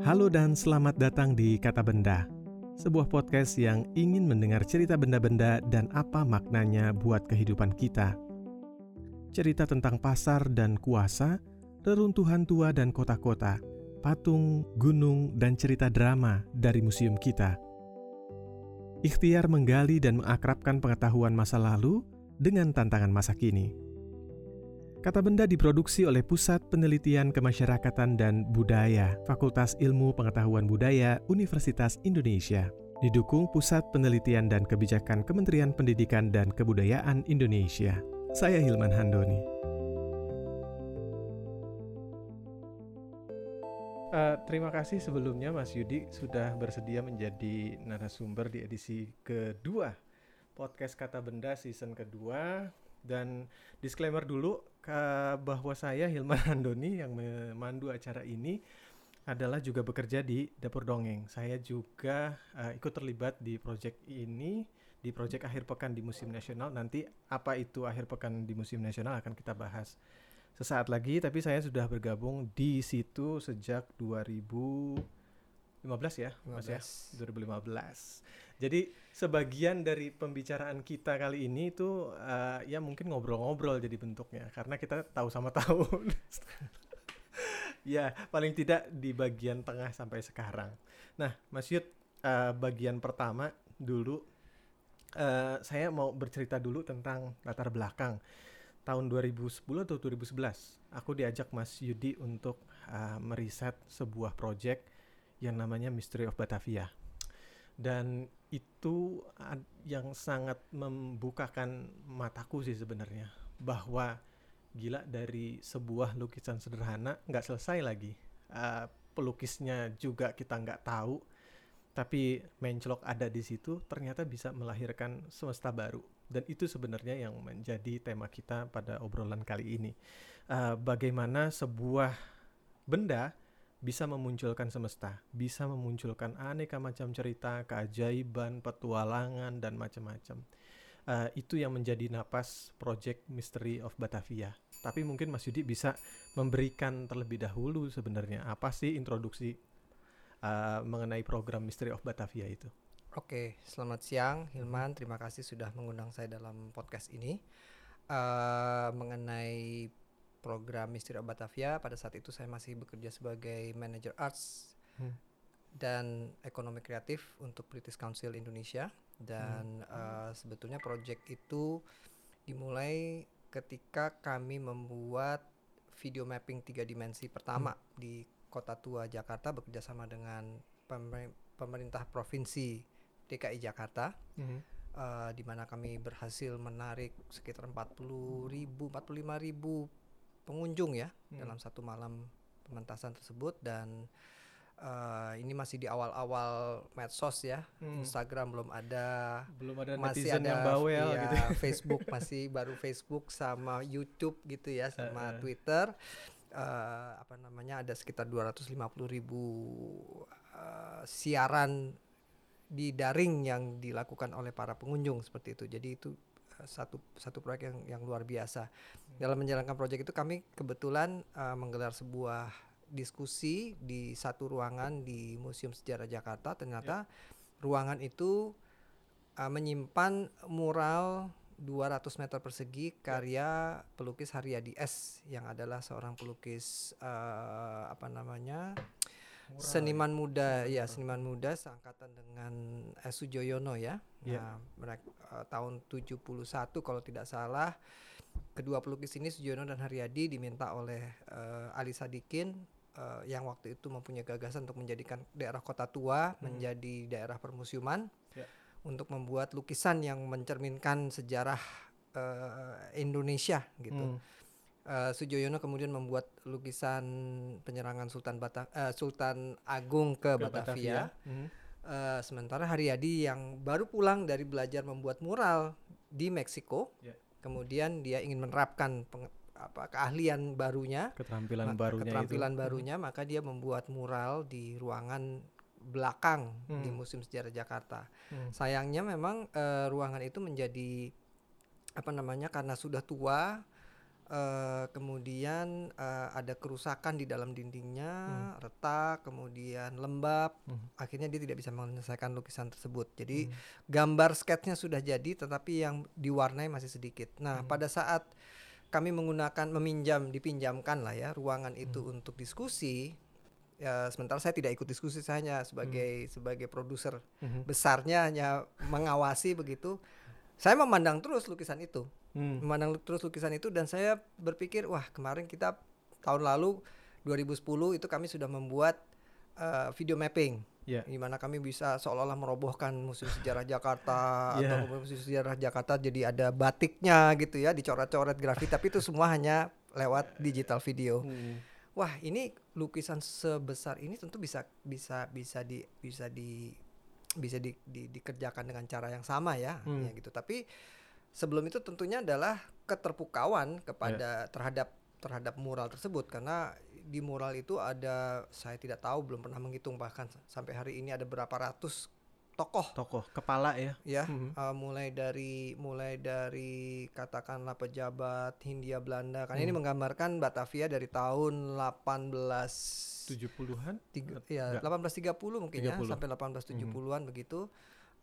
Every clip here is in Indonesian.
Halo dan selamat datang di Kata Benda, sebuah podcast yang ingin mendengar cerita benda-benda dan apa maknanya buat kehidupan kita. Cerita tentang pasar dan kuasa, reruntuhan tua dan kota-kota, patung, gunung, dan cerita drama dari museum kita. Ikhtiar menggali dan mengakrabkan pengetahuan masa lalu dengan tantangan masa kini. Kata benda diproduksi oleh Pusat Penelitian Kemasyarakatan dan Budaya, Fakultas Ilmu Pengetahuan Budaya, Universitas Indonesia. Didukung Pusat Penelitian dan Kebijakan Kementerian Pendidikan dan Kebudayaan Indonesia. Saya Hilman Handoni. Uh, terima kasih sebelumnya Mas Yudi sudah bersedia menjadi narasumber di edisi kedua podcast Kata Benda season kedua dan disclaimer dulu bahwa saya Hilman Andoni yang memandu acara ini adalah juga bekerja di Dapur Dongeng. Saya juga uh, ikut terlibat di proyek ini di proyek akhir pekan di Museum Nasional. Nanti apa itu akhir pekan di Museum Nasional akan kita bahas sesaat lagi. Tapi saya sudah bergabung di situ sejak 2015 ya, 15. Mas ya, 2015. Jadi sebagian dari pembicaraan kita kali ini itu uh, ya mungkin ngobrol-ngobrol jadi bentuknya karena kita tahu sama tahu. ya paling tidak di bagian tengah sampai sekarang. Nah, Mas Yud, uh, bagian pertama dulu uh, saya mau bercerita dulu tentang latar belakang tahun 2010 atau 2011 aku diajak Mas Yudi untuk uh, meriset sebuah project yang namanya Mystery of Batavia dan itu yang sangat membukakan mataku sih sebenarnya. Bahwa gila dari sebuah lukisan sederhana nggak selesai lagi. Uh, pelukisnya juga kita nggak tahu tapi menclok ada di situ ternyata bisa melahirkan semesta baru. Dan itu sebenarnya yang menjadi tema kita pada obrolan kali ini. Uh, bagaimana sebuah benda bisa memunculkan semesta, bisa memunculkan aneka macam cerita, keajaiban, petualangan dan macam-macam. Uh, itu yang menjadi napas Project Mystery of Batavia. Tapi mungkin Mas Yudi bisa memberikan terlebih dahulu sebenarnya apa sih introduksi uh, mengenai program Mystery of Batavia itu. Oke, selamat siang Hilman. Terima kasih sudah mengundang saya dalam podcast ini. Uh, mengenai program Misteri Batavia pada saat itu saya masih bekerja sebagai manager arts hmm. dan ekonomi kreatif untuk British Council Indonesia dan hmm. uh, sebetulnya proyek itu dimulai ketika kami membuat video mapping tiga dimensi pertama hmm. di Kota Tua Jakarta bekerjasama dengan pemerintah provinsi DKI Jakarta. Hmm. Uh, di mana kami berhasil menarik sekitar 40 ribu, 45 ribu pengunjung ya hmm. dalam satu malam pementasan tersebut dan uh, ini masih di awal-awal medsos ya. Hmm. Instagram belum ada belum ada masih ada yang bawel ya, gitu. Facebook masih baru Facebook sama YouTube gitu ya sama uh, Twitter. Uh, apa namanya ada sekitar 250 ribu uh, siaran di daring yang dilakukan oleh para pengunjung seperti itu. Jadi itu satu satu proyek yang yang luar biasa. Dalam menjalankan proyek itu kami kebetulan uh, menggelar sebuah diskusi di satu ruangan di Museum Sejarah Jakarta. Ternyata yeah. ruangan itu uh, menyimpan mural 200 meter persegi karya pelukis Haryadi S yang adalah seorang pelukis uh, apa namanya seniman muda ya seniman muda seangkatan dengan Esu Joyono ya. Yeah. Nah, mereka uh, tahun 71 kalau tidak salah kedua pelukis ini Sujono dan Haryadi diminta oleh uh, Ali Sadikin uh, yang waktu itu mempunyai gagasan untuk menjadikan daerah kota tua hmm. menjadi daerah permusiuman yeah. untuk membuat lukisan yang mencerminkan sejarah uh, Indonesia gitu. Hmm uh, Sujoyono kemudian membuat lukisan penyerangan Sultan Bata uh, Sultan Agung ke, ke Batavia. Batavia. Hmm. Uh, sementara Haryadi yang baru pulang dari belajar membuat mural di Meksiko, yeah. kemudian dia ingin menerapkan peng, apa keahlian barunya, keterampilan barunya, keterampilan itu. barunya, hmm. maka dia membuat mural di ruangan belakang hmm. di Museum Sejarah Jakarta. Hmm. Sayangnya memang uh, ruangan itu menjadi apa namanya karena sudah tua eh, kemudian eh, ada kerusakan di dalam dindingnya, retak, kemudian lembab. Hmm. Akhirnya dia tidak bisa menyelesaikan lukisan tersebut. Jadi Hmm. gambar sketsnya sudah jadi, tetapi yang diwarnai masih sedikit. Nah, Hmm. pada saat kami menggunakan meminjam, dipinjamkan lah ya ruangan itu Hmm. untuk diskusi. Ya, sementara saya tidak ikut diskusi, saya hanya sebagai Hmm. sebagai produser Mhm. besarnya hanya mengawasi begitu. Saya memandang terus lukisan itu, Hmm. memandang terus lukisan itu dan saya berpikir wah kemarin kita tahun lalu 2010 itu kami sudah membuat eh, video mapping Ya. di mana kami bisa seolah-olah merobohkan Museum Sejarah Jakarta Yeah. atau Museum Sejarah Jakarta jadi ada batiknya gitu ya dicoret-coret grafik tapi itu semua hanya lewat digital video. Hmm. Wah, ini lukisan sebesar ini tentu bisa bisa bisa di bisa di bisa di, di- dikerjakan dengan cara yang sama ya, Hmm. ya gitu. Tapi sebelum itu tentunya adalah keterpukauan kepada terhadap terhadap mural tersebut karena di mural itu ada saya tidak tahu belum pernah menghitung bahkan sampai hari ini ada berapa ratus tokoh Tokoh kepala ya. ya Mhm. uh, mulai dari mulai dari katakanlah pejabat Hindia Belanda karena ini Hmm. menggambarkan Batavia dari tahun 18 70-an? tiga, ya Enggak. 1830 mungkin ya 30. sampai 1870-an begitu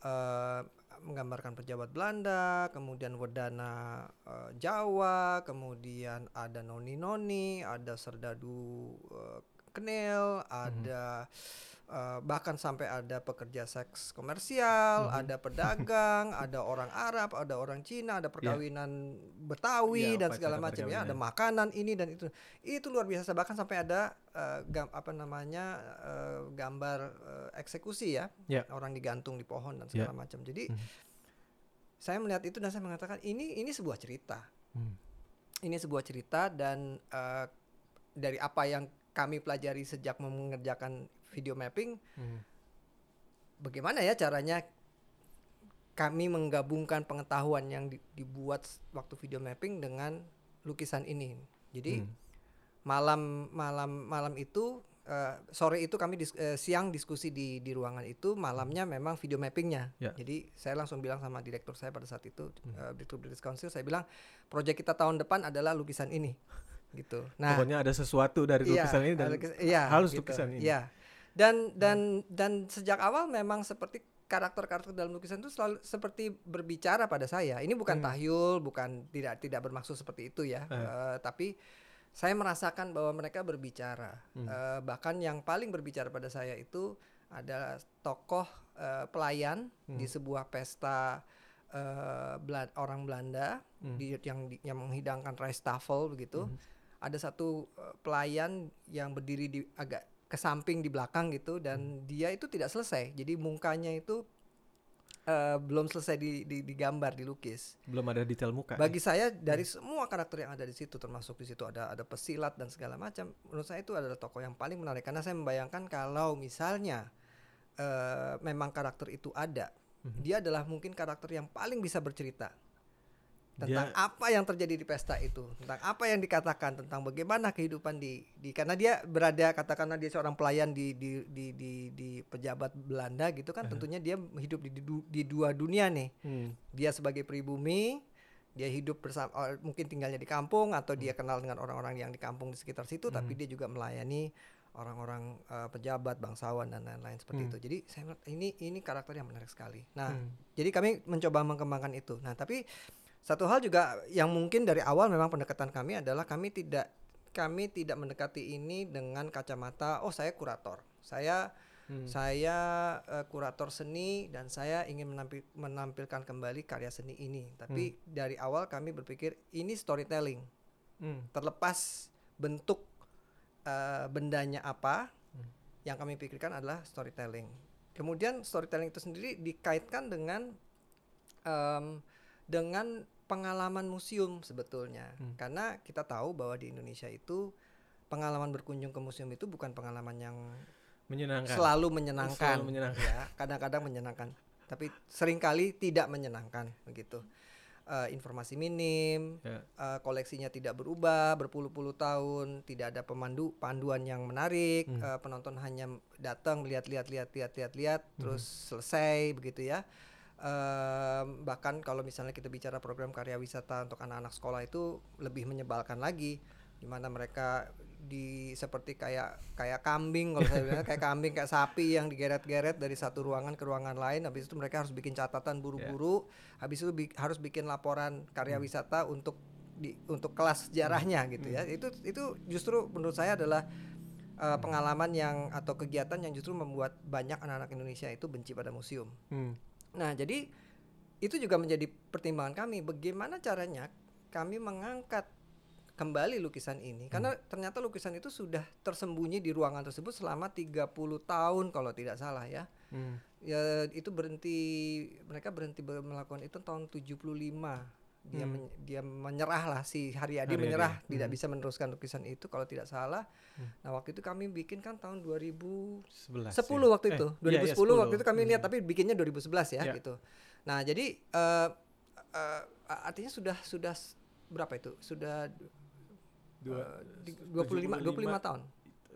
eh menggambarkan pejabat Belanda, kemudian wedana eh, Jawa, kemudian ada noni-noni, ada serdadu eh, kenil, ada eh, bahkan sampai ada pekerja seks komersial, Mhm. ada pedagang, ada orang Arab, ada orang Cina, ada perkawinan Betawi Iya, dan segala macam ya, ada perkawinan. makanan ini dan itu. Itu luar biasa bahkan sampai ada eh, gam- apa namanya eh, gambar eh, eksekusi ya, Ya. orang digantung di pohon dan Ya. segala macam. Jadi Mhm. saya melihat itu dan saya mengatakan ini ini sebuah cerita. Hmm. Ini sebuah cerita dan eh, dari apa yang kami pelajari sejak mengerjakan video mapping, Hmm. bagaimana ya caranya kami menggabungkan pengetahuan yang di- dibuat waktu video mapping dengan lukisan ini. Jadi Hmm. malam malam malam itu eh, sore itu kami dis- eh, siang diskusi di di ruangan itu malamnya memang video mappingnya Ya. jadi saya langsung bilang sama direktur saya pada saat itu Hmm. eh, direktur British Council saya bilang proyek kita tahun depan adalah lukisan ini gitu nah Pokoknya ada sesuatu dari iya, lukisan ini dan lukis- iya, harus gitu. lukisan ini. Iya. Dan dan dan sejak awal memang seperti karakter-karakter dalam lukisan itu selalu seperti berbicara pada saya ini bukan Hmm. tahyul bukan tidak tidak bermaksud seperti itu ya Eh. Eh, tapi saya merasakan bahwa mereka berbicara Hmm. Eh, bahkan yang paling berbicara pada saya itu adalah tokoh eh, pelayan Hmm. di sebuah pesta eh, Bela- orang Belanda Hmm. di, yang di- yang menghidangkan rice tafel begitu Hmm. ada satu pelayan yang berdiri di agak ke samping di belakang gitu dan dia itu tidak selesai jadi mukanya itu eh, belum selesai di, di- digambar dilukis belum ada detail muka. ya? bagi saya dari semua karakter yang ada di situ termasuk di situ ada ada pesilat dan segala macam menurut saya itu adalah tokoh yang paling menarik karena saya membayangkan kalau misalnya eh, memang karakter itu ada Mhm. dia adalah mungkin karakter yang paling bisa bercerita tentang Dia- apa yang terjadi di pesta itu, tentang apa yang dikatakan tentang bagaimana kehidupan di, di karena dia berada katakanlah dia seorang pelayan di di di di, di pejabat Belanda gitu kan, Uh-huh. tentunya dia hidup di, di, di dua dunia nih. Hmm. Dia sebagai pribumi, dia hidup bersama oh, mungkin tinggalnya di kampung atau dia kenal dengan orang-orang yang di kampung di sekitar situ, tapi Hmm. dia juga melayani orang-orang eh, pejabat, bangsawan dan lain-lain seperti Hmm. itu. Jadi saya ini ini karakter yang menarik sekali. Nah, Hmm. jadi kami mencoba mengembangkan itu. Nah, tapi satu hal juga yang mungkin dari awal memang pendekatan kami adalah kami tidak kami tidak mendekati ini dengan kacamata oh saya kurator. Saya Hmm. saya eh, kurator seni dan saya ingin menampil, menampilkan kembali karya seni ini. Tapi dari awal kami berpikir ini storytelling. Hmm. Terlepas bentuk eh, bendanya apa, Hmm. yang kami pikirkan adalah storytelling. Kemudian storytelling itu sendiri dikaitkan dengan em, dengan pengalaman museum sebetulnya, Hmm. karena kita tahu bahwa di Indonesia itu pengalaman berkunjung ke museum itu bukan pengalaman yang Menyenangkan. selalu menyenangkan, Selalu menyenangkan. ya kadang-kadang menyenangkan, tapi sering kali tidak menyenangkan begitu. Eh, informasi minim, Ya. eh, koleksinya tidak berubah berpuluh-puluh tahun, tidak ada pemandu panduan yang menarik, Hmm. eh, penonton hanya datang lihat-lihat lihat-lihat lihat-lihat Hmm. terus selesai begitu ya. Ehm, bahkan kalau misalnya kita bicara program karya wisata untuk anak-anak sekolah itu lebih menyebalkan lagi di mana mereka di seperti kayak kayak kambing kalau saya bilang kayak kambing kayak sapi yang digeret-geret dari satu ruangan ke ruangan lain habis itu mereka harus bikin catatan buru-buru habis itu bi- harus bikin laporan karya wisata untuk di untuk kelas sejarahnya gitu ya. Itu itu justru menurut saya adalah uh, pengalaman yang atau kegiatan yang justru membuat banyak anak-anak Indonesia itu benci pada museum. Hmm. Nah, jadi itu juga menjadi pertimbangan kami bagaimana caranya kami mengangkat kembali lukisan ini karena ternyata lukisan itu sudah tersembunyi di ruangan tersebut selama 30 tahun kalau tidak salah ya. Hmm. Ya itu berhenti mereka berhenti ber- melakukan itu tahun 75. Dia Hmm. men- dia menyerah lah si Haryadi Haryadi, menyerah hmm. tidak bisa meneruskan lukisan itu kalau tidak salah. Hmm. Nah, waktu itu kami bikin kan tahun 2000 11 10 ya? waktu Eh, itu. iya, 2010 iya, waktu itu kami Hmm. lihat tapi bikinnya 2011 ya Ya. gitu. Nah, jadi eh eh, artinya sudah sudah berapa itu? Sudah Dua, eh, di- 25 25 tahun.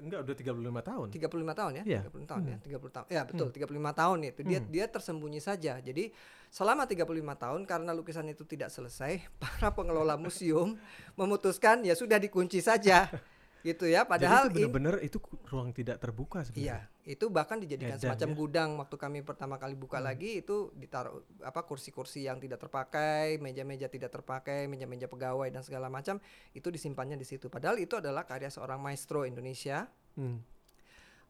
Enggak, udah 35 tahun. 35 tahun ya? Iya. 30 tahun ya, 30 tahun. Ya, betul, 35 tahun itu. Dia Hmm. dia tersembunyi saja. Jadi selama 35 tahun karena lukisan itu tidak selesai, para pengelola museum memutuskan ya sudah dikunci saja. Gitu ya. Padahal Jadi itu ini benar-benar itu ruang tidak terbuka sebenarnya. Iya, itu bahkan dijadikan Edan semacam ya. gudang waktu kami pertama kali buka lagi itu ditaruh apa kursi-kursi yang tidak terpakai, meja-meja tidak terpakai, meja-meja pegawai dan segala macam itu disimpannya di situ. Padahal itu adalah karya seorang maestro Indonesia, Hmm.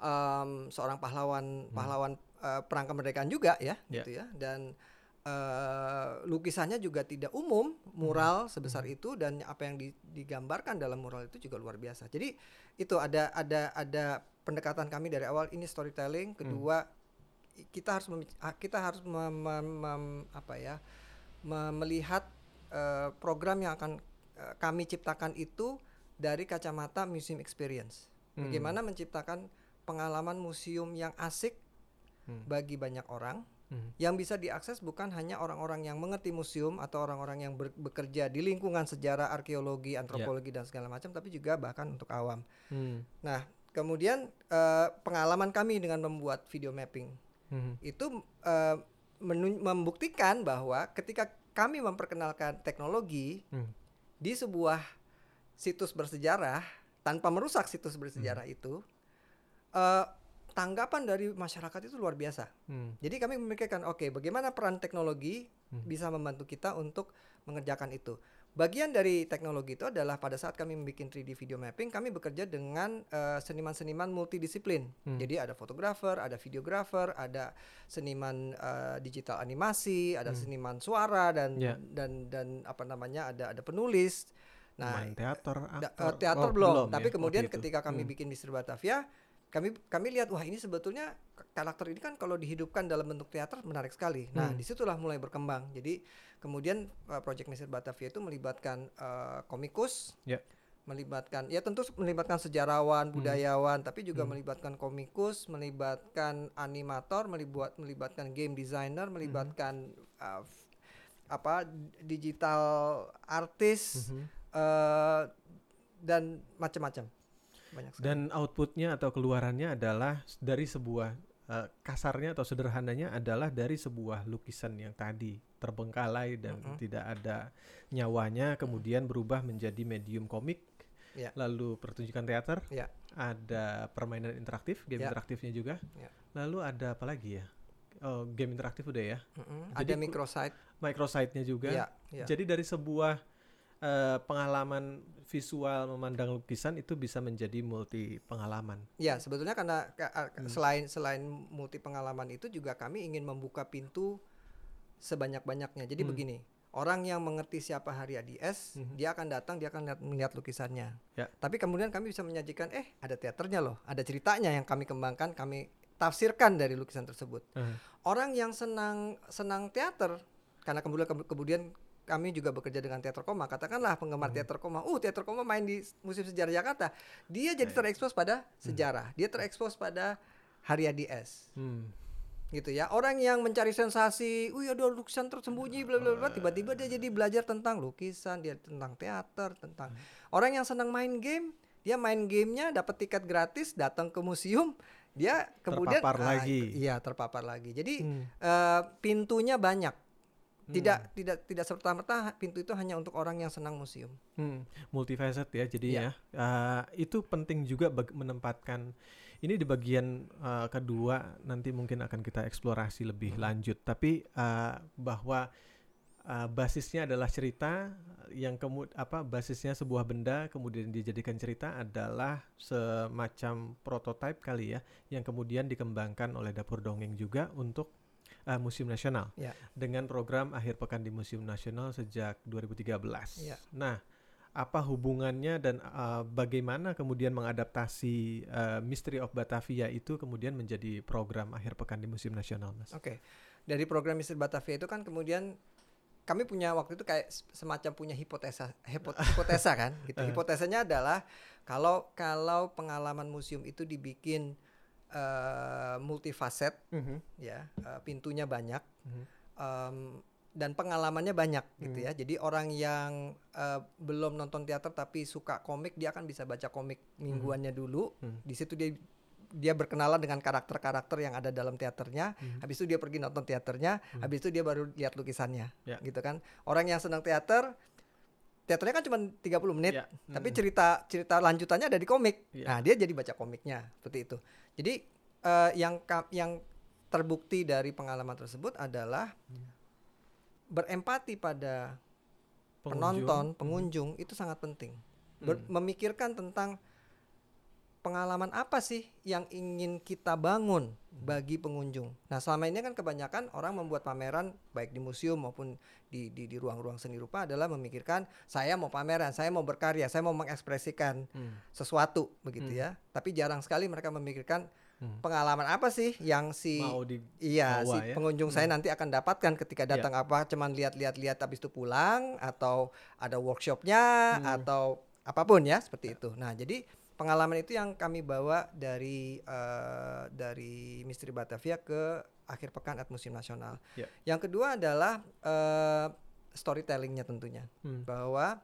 em, seorang pahlawan pahlawan eh, perang kemerdekaan juga ya, Ya. gitu ya. Dan eh, lukisannya juga tidak umum, mural sebesar itu dan apa yang di- digambarkan dalam mural itu juga luar biasa. Jadi itu ada ada ada pendekatan kami dari awal ini storytelling, kedua i- kita harus ah, kita harus mem- mem- mem- apa ya me- melihat eh, program yang akan eh, kami ciptakan itu dari kacamata museum experience. Hmm. Bagaimana menciptakan pengalaman museum yang asik Hmm. bagi banyak orang Hmm. yang bisa diakses bukan hanya orang-orang yang mengerti museum atau orang-orang yang ber- bekerja di lingkungan sejarah, arkeologi, antropologi dan segala macam, tapi juga bahkan untuk awam. Hmm. Nah, kemudian eh, pengalaman kami dengan membuat video mapping Hmm. itu menun- membuktikan bahwa ketika kami memperkenalkan teknologi Hmm. di sebuah situs bersejarah tanpa merusak situs bersejarah itu, eh, tanggapan dari masyarakat itu luar biasa. Hmm. Jadi kami memikirkan, oke, bagaimana peran teknologi Hmm. bisa membantu kita untuk mengerjakan itu. Bagian dari teknologi itu adalah pada saat kami membuat 3D video mapping, kami bekerja dengan eh, seniman-seniman multidisiplin. Hmm. Jadi ada fotografer, ada videografer, ada seniman eh, digital animasi, ada Hmm. seniman suara dan Ya. dan dan apa namanya ada ada penulis. Nah, Main teater, Da- teater Oh, belum, ya, tapi waktu kemudian ketika kami Hmm. bikin Mister Batavia, kami kami lihat wah ini sebetulnya karakter ini kan kalau dihidupkan dalam bentuk teater menarik sekali. Nah Hmm. di situlah mulai berkembang. Jadi kemudian uh, Project Mister Batavia itu melibatkan uh, komikus, Ya. melibatkan ya tentu melibatkan sejarawan, Hmm. budayawan, tapi juga Hmm. melibatkan komikus, melibatkan animator, melibat melibatkan game designer, Hmm. melibatkan uh, f- apa digital artis Mhm. eh dan macam-macam banyak sekali. Dan outputnya atau keluarannya adalah dari sebuah eh, kasarnya atau sederhananya adalah dari sebuah lukisan yang tadi terbengkalai dan Mm-mm. tidak ada nyawanya, kemudian berubah menjadi medium komik, Ya. lalu pertunjukan teater, Ya. ada permainan interaktif, game Ya. interaktifnya juga, Ya. lalu ada apa lagi ya? Oh, game interaktif udah ya, Mm-mm. Jadi ada microsite. microsite-nya juga. Ya, ya. Jadi dari sebuah eh, pengalaman visual memandang lukisan itu bisa menjadi multi pengalaman. Ya, sebetulnya karena Hmm. selain selain multi pengalaman itu juga kami ingin membuka pintu sebanyak-banyaknya. Jadi Hmm. begini, orang yang mengerti siapa Haryadi S, Mhm. dia akan datang, dia akan lihat, melihat lukisannya. Ya. Tapi kemudian kami bisa menyajikan, eh ada teaternya loh, ada ceritanya yang kami kembangkan, kami tafsirkan dari lukisan tersebut. Eh, orang yang senang senang teater karena kemudian kemudian kami juga bekerja dengan teater koma. Katakanlah penggemar Hmm. teater koma uh teater koma main di museum sejarah Jakarta. Dia jadi terekspos pada sejarah. Dia terekspos pada Haryadi S. Hmm. gitu ya. Orang yang mencari sensasi uh ada lukisan tersembunyi bla bla bla tiba-tiba dia jadi belajar tentang lukisan dia tentang teater tentang orang yang senang main game dia main gamenya dapat tiket gratis datang ke museum dia kemudian Terpapar ah, lagi. iya terpapar lagi. Jadi Hmm. eh, pintunya banyak tidak Hmm. tidak tidak serta merta pintu itu hanya untuk orang yang senang museum Hmm, multifaceted ya jadi Iya. ya Uh, itu penting juga menempatkan ini di bagian uh, kedua nanti mungkin akan kita eksplorasi lebih lanjut tapi uh, bahwa uh, basisnya adalah cerita yang kemu apa basisnya sebuah benda kemudian dijadikan cerita adalah semacam prototipe kali ya yang kemudian dikembangkan oleh dapur dongeng juga untuk uh, Museum Nasional Ya. dengan program akhir pekan di Museum Nasional sejak 2013. Ya. Nah, apa hubungannya dan uh, bagaimana kemudian mengadaptasi uh, Mystery of Batavia itu kemudian menjadi program akhir pekan di Museum Nasional, Mas? Oke, dari program Mister Batavia itu kan kemudian kami punya waktu itu kayak semacam punya hipotesa hipo- hipotesa kan gitu. Hipotesanya adalah kalau kalau pengalaman museum itu dibikin eh, multifaset ya, eh, pintunya banyak Mhm. em, dan pengalamannya banyak gitu Hmm. ya. Jadi orang yang eh, belum nonton teater tapi suka komik dia akan bisa baca komik mingguannya dulu. Hmm. Di situ dia dia berkenalan dengan karakter-karakter yang ada dalam teaternya. Mhm. Habis itu dia pergi nonton teaternya, Hmm. habis itu dia baru lihat lukisannya. Ya. Gitu kan. Orang yang senang teater teaternya kan cuma 30 menit, Ya. tapi Mm. cerita cerita lanjutannya ada di komik. Ya. Nah, dia jadi baca komiknya seperti itu. Jadi eh, yang yang terbukti dari pengalaman tersebut adalah Hmm. berempati pada Pengunjung. penonton, pengunjung itu sangat penting. Ber- Hmm. Memikirkan tentang pengalaman apa sih yang ingin kita bangun bagi pengunjung. Nah, selama ini kan kebanyakan orang membuat pameran baik di museum maupun di di di ruang-ruang seni rupa adalah memikirkan saya mau pameran, saya mau berkarya, saya mau mengekspresikan Hmm. sesuatu begitu Hmm. ya. Tapi jarang sekali mereka memikirkan Hmm. pengalaman apa sih yang si Mau di Iya, bawa si ya. pengunjung saya Hmm. nanti akan dapatkan ketika Iya. datang apa cuman lihat-lihat lihat habis itu pulang atau ada workshopnya Hmm. atau apa pun ya seperti itu. Nah, jadi pengalaman itu yang kami bawa dari eh, dari Misteri Batavia ke akhir pekan at Museum Nasional. Iya. Yang kedua adalah eh, storytellingnya tentunya Hmm. bahwa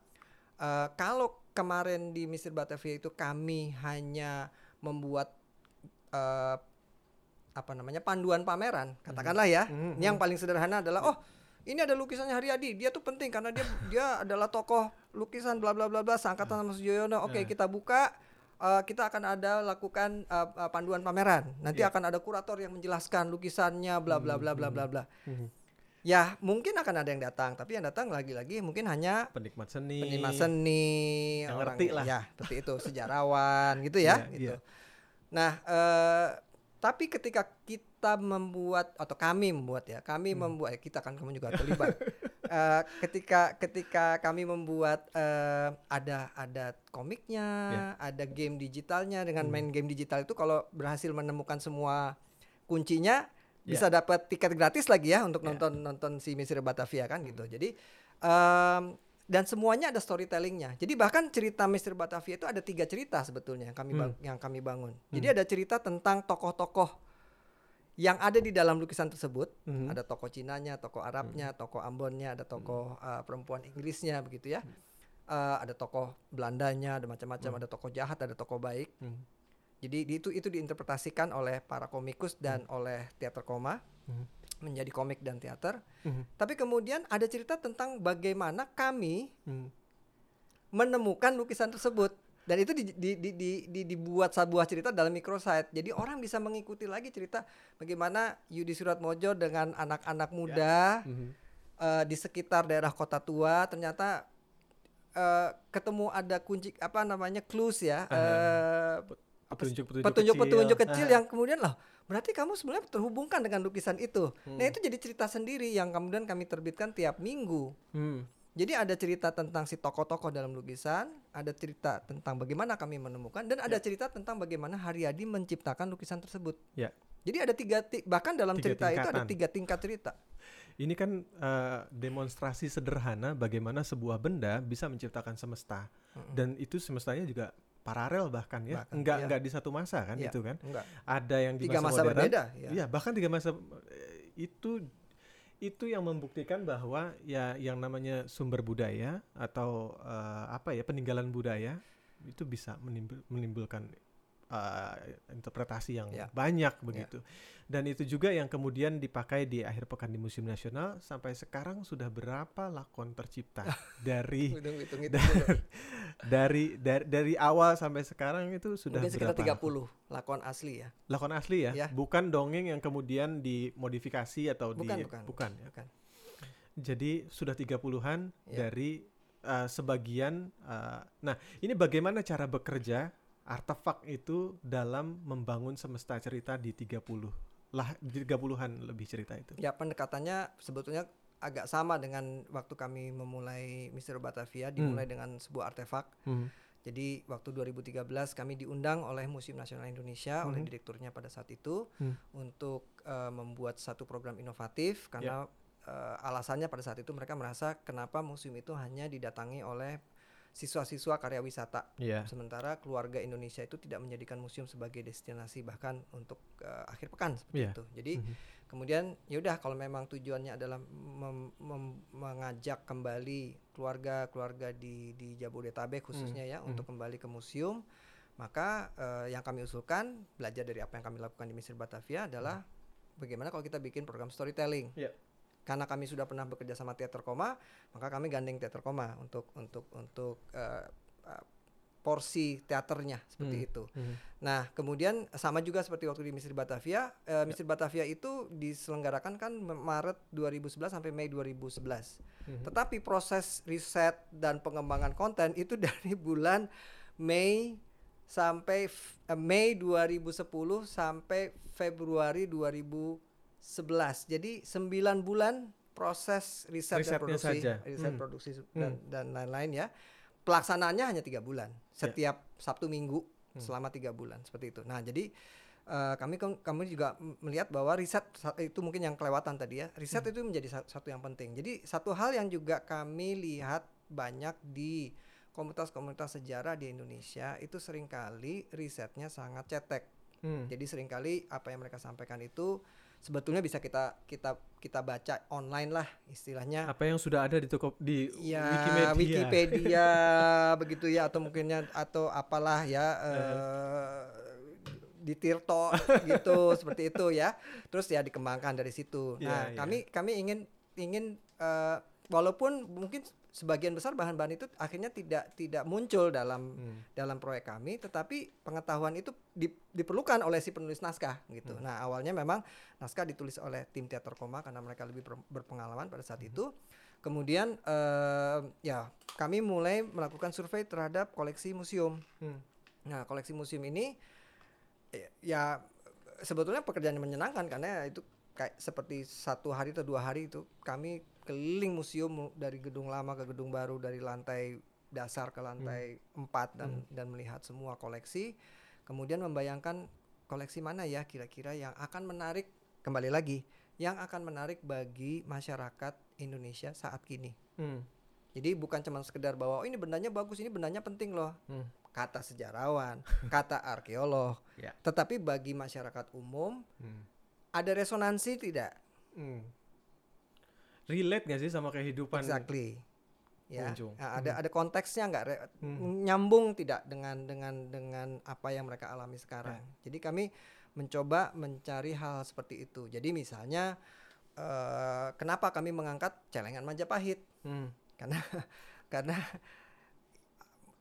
eh, kalau kemarin di Misteri Batavia itu kami hanya membuat eh, apa namanya panduan pameran katakanlah ya Mhm. ini yang paling sederhana adalah oh ini ada lukisannya Haryadi dia tuh penting karena dia dia adalah tokoh lukisan bla bla bla bla seangkatan sama Sujoyono oke Nah. kita buka eh, kita akan ada lakukan eh, eh, panduan pameran nanti Iya. akan ada kurator yang menjelaskan lukisannya bla bla bla bla bla bla Mhm. ya mungkin akan ada yang datang tapi yang datang lagi-lagi mungkin hanya penikmat seni. penikmat seni, Yang orang ngerti lah. ya seperti itu sejarawan gitu ya, Iya, gitu. iya. Nah, eh, tapi ketika kita membuat atau kami membuat ya, kami Hmm. membuat kita kan kamu juga terlibat. Eh, ketika ketika kami membuat eh, ada ada komiknya, ada game digitalnya dengan. Hmm. main game digital itu kalau berhasil menemukan semua kuncinya Ya. bisa dapat tiket gratis lagi ya untuk Ya. nonton nonton si Misteri Batavia kan gitu. Jadi em, dan semuanya ada storytellingnya. Jadi bahkan cerita Misteri Batavia itu ada tiga cerita sebetulnya yang kami bang- yang kami bangun. Jadi ada cerita tentang tokoh-tokoh yang ada di dalam lukisan tersebut. Mhm. Ada tokoh Cinanya, tokoh Arabnya, tokoh Ambonnya, ada tokoh uh, perempuan Inggrisnya begitu ya. Uh, ada tokoh Belandanya, ada macam-macam, ada tokoh jahat, ada tokoh baik. Mhm. Jadi di- itu itu diinterpretasikan oleh para komikus dan oleh teater koma Mhm. menjadi komik dan teater. Mhm. Tapi kemudian ada cerita tentang bagaimana kami Mhm. menemukan lukisan tersebut dan itu di- di- di- di- di- dibuat sebuah cerita dalam microsite. Jadi orang bisa mengikuti lagi cerita bagaimana Yudi Suratmojo dengan anak-anak muda Mhm. eh, di sekitar daerah kota tua ternyata eh, ketemu ada kunci apa namanya clues ya eh? Petunjuk-petunjuk petunjuk-petunjuk kecil. kecil, yang kemudian loh berarti kamu sebenarnya terhubungkan dengan lukisan itu. Nah Hmm. itu jadi cerita sendiri yang kemudian kami terbitkan tiap minggu. Hmm. Jadi ada cerita tentang si tokoh-tokoh dalam lukisan, ada cerita tentang bagaimana kami menemukan, dan ada cerita tentang bagaimana Haryadi menciptakan lukisan tersebut. Ya. Jadi ada tiga ti- bahkan dalam Tiga cerita itu ada tingkatan. tiga tingkat cerita. Ini kan eh, demonstrasi sederhana bagaimana sebuah benda bisa menciptakan semesta Mm-mm. dan itu semestanya juga paralel bahkan ya, Bahkan, enggak iya. enggak di satu masa kan Iya. itu kan. Enggak. Ada yang di Tiga masa modern, berbeda. Ya. Iya, bahkan tiga masa eh, itu itu yang membuktikan bahwa ya yang namanya sumber budaya atau eh, apa ya peninggalan budaya itu bisa menimbul- menimbulkan uh, interpretasi yang Ya. banyak begitu. Dan itu juga yang kemudian dipakai di akhir pekan di Museum Nasional sampai sekarang sudah berapa lakon tercipta dari hitung hitung itu dari dari dari awal sampai sekarang itu sudah mungkin sekitar berapa 30 lakon asli ya lakon asli ya, Ya. bukan dongeng yang kemudian dimodifikasi atau bukan di bukan ya. bukan Jadi sudah 30-an Ya. dari uh, sebagian uh, nah, ini bagaimana cara bekerja artefak itu dalam membangun semesta cerita di 30 lah di 30-an lebih cerita itu. ya pendekatannya sebetulnya agak sama dengan waktu kami memulai Misteri Batavia dimulai dengan sebuah artefak Hmm. Jadi waktu 2013 kami diundang oleh Museum Nasional Indonesia oleh Mhm. direkturnya pada saat itu Hmm. untuk eh, membuat satu program inovatif karena eh, alasannya pada saat itu mereka merasa kenapa museum itu hanya didatangi oleh siswa-siswa karya wisata Iya. sementara keluarga Indonesia itu tidak menjadikan museum sebagai destinasi bahkan untuk eh, akhir pekan seperti Iya. itu. Jadi Mhm. kemudian yaudah kalau memang tujuannya adalah mem- mem- mengajak kembali keluarga-keluarga di di Jabodetabek khususnya ya hmm. untuk kembali ke museum maka eh, yang kami usulkan belajar dari apa yang kami lakukan di Mesir Batavia adalah bagaimana kalau kita bikin program storytelling Iya. Karena kami sudah pernah bekerja sama teater koma maka kami gandeng teater koma untuk untuk untuk eh, eh, porsi teaternya seperti Hmm. itu Mhm. Nah, kemudian sama juga seperti waktu di Misteri Batavia, eh, Misteri Batavia itu diselenggarakan kan Maret 2011 sampai Mei 2011. Mhm. Tetapi proses riset dan pengembangan konten itu dari bulan Mei sampai eh, Mei 2010 sampai Februari 2011. Jadi 9 bulan proses riset dan Risetnya produksi, saja. riset Hmm. produksi dan dan lain-lain ya. Pelaksanaannya hanya tiga bulan setiap Sabtu Minggu Hmm. selama tiga bulan seperti itu. Nah jadi eh, kami kami juga melihat bahwa riset itu mungkin yang kelewatan tadi ya. Riset Hmm. itu menjadi sa- satu yang penting. Jadi satu hal yang juga kami lihat banyak di komunitas-komunitas sejarah di Indonesia itu sering kali risetnya sangat cetek. Hmm. Jadi sering kali apa yang mereka sampaikan itu sebetulnya bisa kita kita kita baca online lah istilahnya Apa yang sudah ada di toko di ya Wikimedia. Wikipedia begitu ya atau mungkinnya atau apalah ya eh, di Tirto gitu seperti itu ya terus ya dikembangkan dari situ Iya, nah iya. kami kami ingin ingin eh, walaupun mungkin sebagian besar bahan-bahan itu akhirnya tidak tidak muncul dalam Hmm. dalam proyek kami tetapi pengetahuan itu di- diperlukan oleh si penulis naskah gitu. Hmm. Nah, awalnya memang naskah ditulis oleh tim teater koma karena mereka lebih ber- berpengalaman pada saat Hmm. itu. Kemudian eh, ya kami mulai melakukan survei terhadap koleksi museum. Hmm. Nah, koleksi museum ini ya sebetulnya pekerjaan yang menyenangkan karena itu kayak seperti satu hari atau dua hari itu kami keliling museum mu- dari gedung lama ke gedung baru dari lantai dasar ke lantai empat dan dan melihat semua koleksi kemudian membayangkan koleksi mana ya kira-kira yang akan menarik kembali lagi yang akan menarik bagi masyarakat Indonesia saat kini Hmm. jadi bukan cuma sekedar bahwa oh ini bendanya bagus ini bendanya penting loh Hmm. kata sejarawan kata arkeolog Ya. tetapi bagi masyarakat umum Hmm. ada resonansi tidak Hmm. Relate gak sih sama kehidupan? exactly ya pengunjung. Nah, ada ada konteksnya nggak Hmm. nyambung tidak dengan dengan dengan apa yang mereka alami sekarang jadi kami mencoba mencari hal seperti itu jadi misalnya eh, kenapa kami mengangkat celengan Majapahit Hmm. karena karena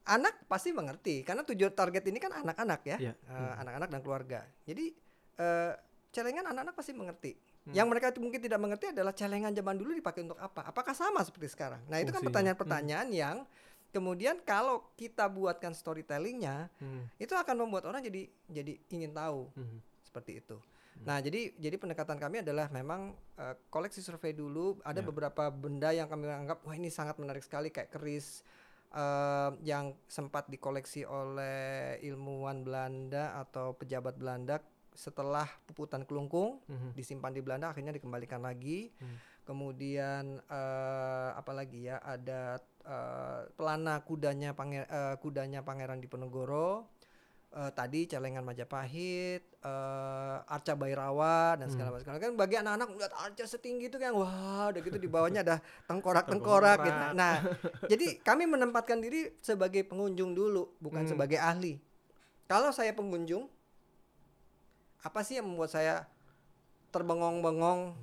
anak pasti mengerti karena tujuan target ini kan anak-anak ya Iya. Eh, anak-anak dan keluarga jadi eh, celengan anak-anak pasti mengerti Hmm. yang mereka itu mungkin tidak mengerti adalah celengan zaman dulu dipakai untuk apa apakah sama seperti sekarang nah itu kan pertanyaan-pertanyaan yang kemudian kalau kita buatkan storytellingnya Hmm. itu akan membuat orang jadi jadi ingin tahu Hmm. seperti itu. Nah, jadi jadi pendekatan kami adalah memang eh, koleksi survei dulu. Ada Ya. beberapa benda yang kami anggap wah ini sangat menarik sekali kayak keris eh, yang sempat dikoleksi oleh ilmuwan Belanda atau pejabat Belanda setelah puputan kelungkung Hmm. disimpan di Belanda akhirnya dikembalikan lagi. Hmm. Kemudian eh, apa lagi ya? Ada eh, pelana kudanya panger, eh, kudanya Pangeran Diponegoro. Eh, tadi celengan Majapahit, eh, arca Bairawa dan segala Hmm. macam. Kan bagi anak-anak melihat arca setinggi itu kan wah, udah gitu di bawahnya ada tengkorak-tengkorak gitu. Tengkorak. Nah, jadi kami menempatkan diri sebagai pengunjung dulu, bukan Hmm. sebagai ahli. kalau saya pengunjung, apa sih yang membuat saya terbengong-bengong